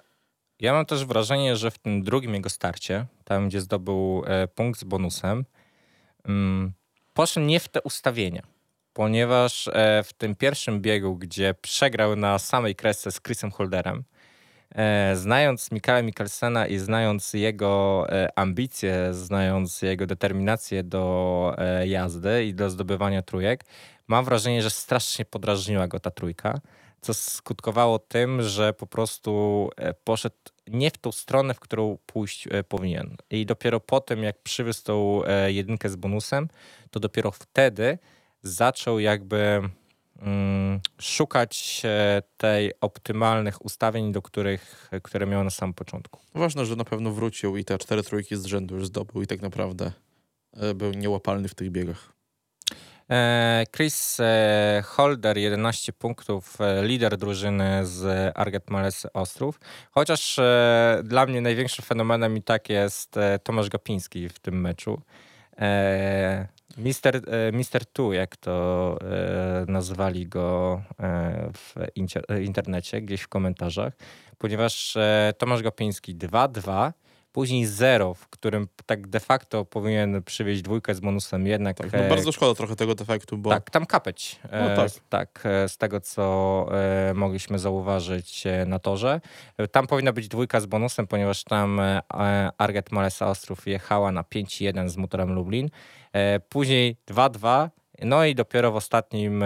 ja mam też wrażenie, że w tym drugim jego starcie, tam gdzie zdobył e, punkt z bonusem, mm, poszedł nie w te ustawienia. Ponieważ e, w tym pierwszym biegu, gdzie przegrał na samej kresce z Chrisem Holderem, e, znając Mikaela Mikkelsena i znając jego e, ambicje, znając jego determinację do jazdy i do zdobywania trójek, mam wrażenie, że strasznie podrażniła go ta trójka co skutkowało tym, że po prostu poszedł nie w tą stronę, w którą pójść powinien. I dopiero po tym, jak przywiózł tą jedynkę z bonusem, to dopiero wtedy zaczął jakby mm, szukać tej optymalnych ustawień, do których, które miał na samym początku. Ważne, że na pewno wrócił i te cztery trójki z rzędu już zdobył i tak naprawdę e, był niełapalny w tych biegach. E, Chris e, Holder, 11 punktów, lider drużyny z Arget Males Ostrów. Chociaż dla mnie największym fenomenem i tak jest Tomasz Gapiński w tym meczu. Mister, e, Mister Tu, jak to e, nazwali go e, w inter, internecie, gdzieś w komentarzach, ponieważ Tomasz Gapiński 2-2 Później zero, w którym tak de facto powinien przywieźć dwójkę z bonusem, jednak Tak, no e, bardzo szkoda trochę tego defektu, bo tak, tam kapeć. E, No tak. tak, e, z tego co mogliśmy zauważyć na torze. Tam powinna być dwójka z bonusem, ponieważ tam Arget Malesa Ostrów jechała na 5-1 z motorem Lublin. Później 2-2. No i dopiero w ostatnim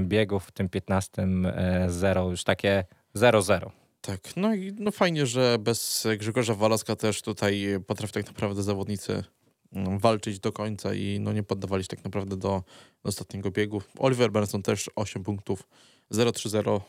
biegu, w tym 15 e, 0, już takie 0-0. Tak, no i no fajnie, że bez Grzegorza Walaska też tutaj potrafi tak naprawdę zawodnicy mm, walczyć do końca i no nie poddawali się tak naprawdę do, do ostatniego biegu. Oliver Benson też 8 punktów, 0-3-0-3,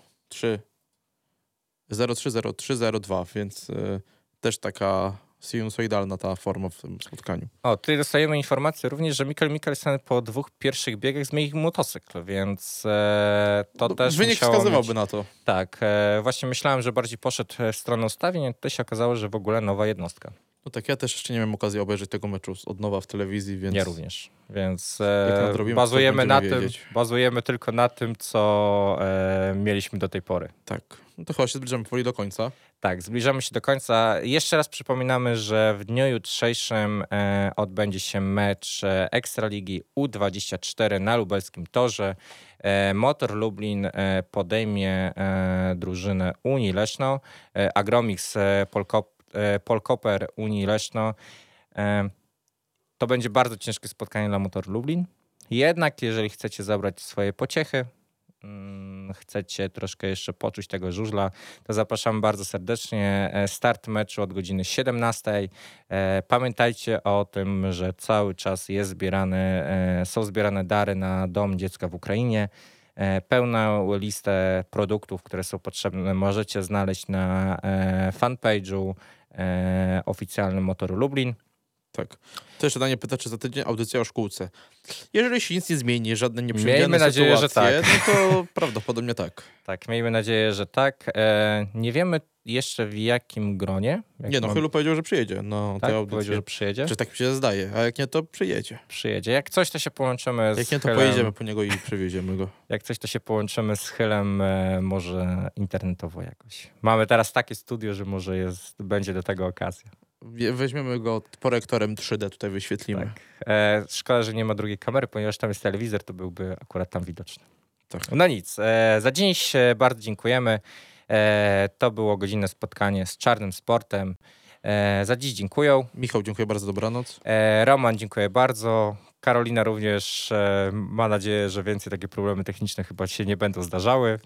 0-3-0-3-0-2, więc y, też taka sinusoidalna ta forma w tym spotkaniu. O, tutaj dostajemy informację również, że Mikkel Mikkelsen po dwóch pierwszych biegach zmienił motocykl, więc e, to No, też Wynik wskazywałby mieć... na to. Tak, e, właśnie myślałem, że bardziej poszedł w stronę ustawień, a tutaj się okazało, że w ogóle nowa jednostka. No tak, ja też jeszcze nie miałem okazji obejrzeć tego meczu od nowa w telewizji, więc Ja również. Więc e, nadrobimy, bazujemy na tym, bazujemy tylko na tym, co e, mieliśmy do tej pory. tak. No to chyba się zbliżamy powoli do końca. Tak, zbliżamy się do końca. Jeszcze raz przypominamy, że w dniu jutrzejszym e, odbędzie się mecz e, Ekstraligi U24 na lubelskim torze. E, Motor Lublin e, podejmie e, drużynę Unii Leszno, e, Agromix Polkop, Polkoper Unii Leszno. E, to będzie bardzo ciężkie spotkanie dla Motor Lublin. Jednak jeżeli chcecie zabrać swoje pociechy, mm, chcecie troszkę jeszcze poczuć tego żużla, to zapraszamy bardzo serdecznie. E, Start meczu od godziny 17. E, Pamiętajcie o tym, że cały czas jest zbierane, e, są zbierane dary na Dom Dziecka w Ukrainie. E, Pełną listę produktów, które są potrzebne, możecie znaleźć na e, fanpage'u e, oficjalnym Motoru Lublin. Tak. To jeszcze Danie pyta, czy za tydzień audycja o szkółce. Jeżeli się nic nie zmieni, żadne nieprzewidziane Miejmy nadzieję, że sytuacje, tak. no to prawdopodobnie tak. Tak, miejmy nadzieję, że tak. E, Nie wiemy jeszcze w jakim gronie. Jak nie no, mam- Chylu powiedział, że przyjedzie na tak, powiedział, że przyjedzie. Czy tak mi się zdaje, a jak nie, to przyjedzie. Przyjedzie. Jak coś, to się połączymy z Jak nie, to Hylem- pojedziemy po niego i przywieziemy go. Jak coś, to się połączymy z Hylem e, może internetowo jakoś. Mamy teraz takie studio, że może jest, będzie do tego okazja. Weźmiemy go projektorem 3D, tutaj wyświetlimy. Tak. E, szkoda, że nie ma drugiej kamery, ponieważ tam jest telewizor, to byłby akurat tam widoczny. Tak. No nic, e, za dziś e, bardzo dziękujemy. E, to było godzinne spotkanie z Czarnym Sportem. E, za dziś dziękuję. Michał, dziękuję bardzo, dobranoc. E, Roman, dziękuję bardzo. Karolina również e, ma nadzieję, że więcej takie problemy techniczne chyba się nie będą zdarzały.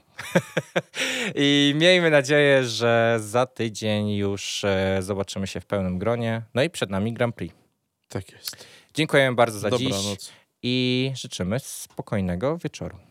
I miejmy nadzieję, że za tydzień już e, zobaczymy się w pełnym gronie. No i przed nami Grand Prix. Tak jest. Dziękujemy bardzo za dziś Dobranoc. i życzymy spokojnego wieczoru.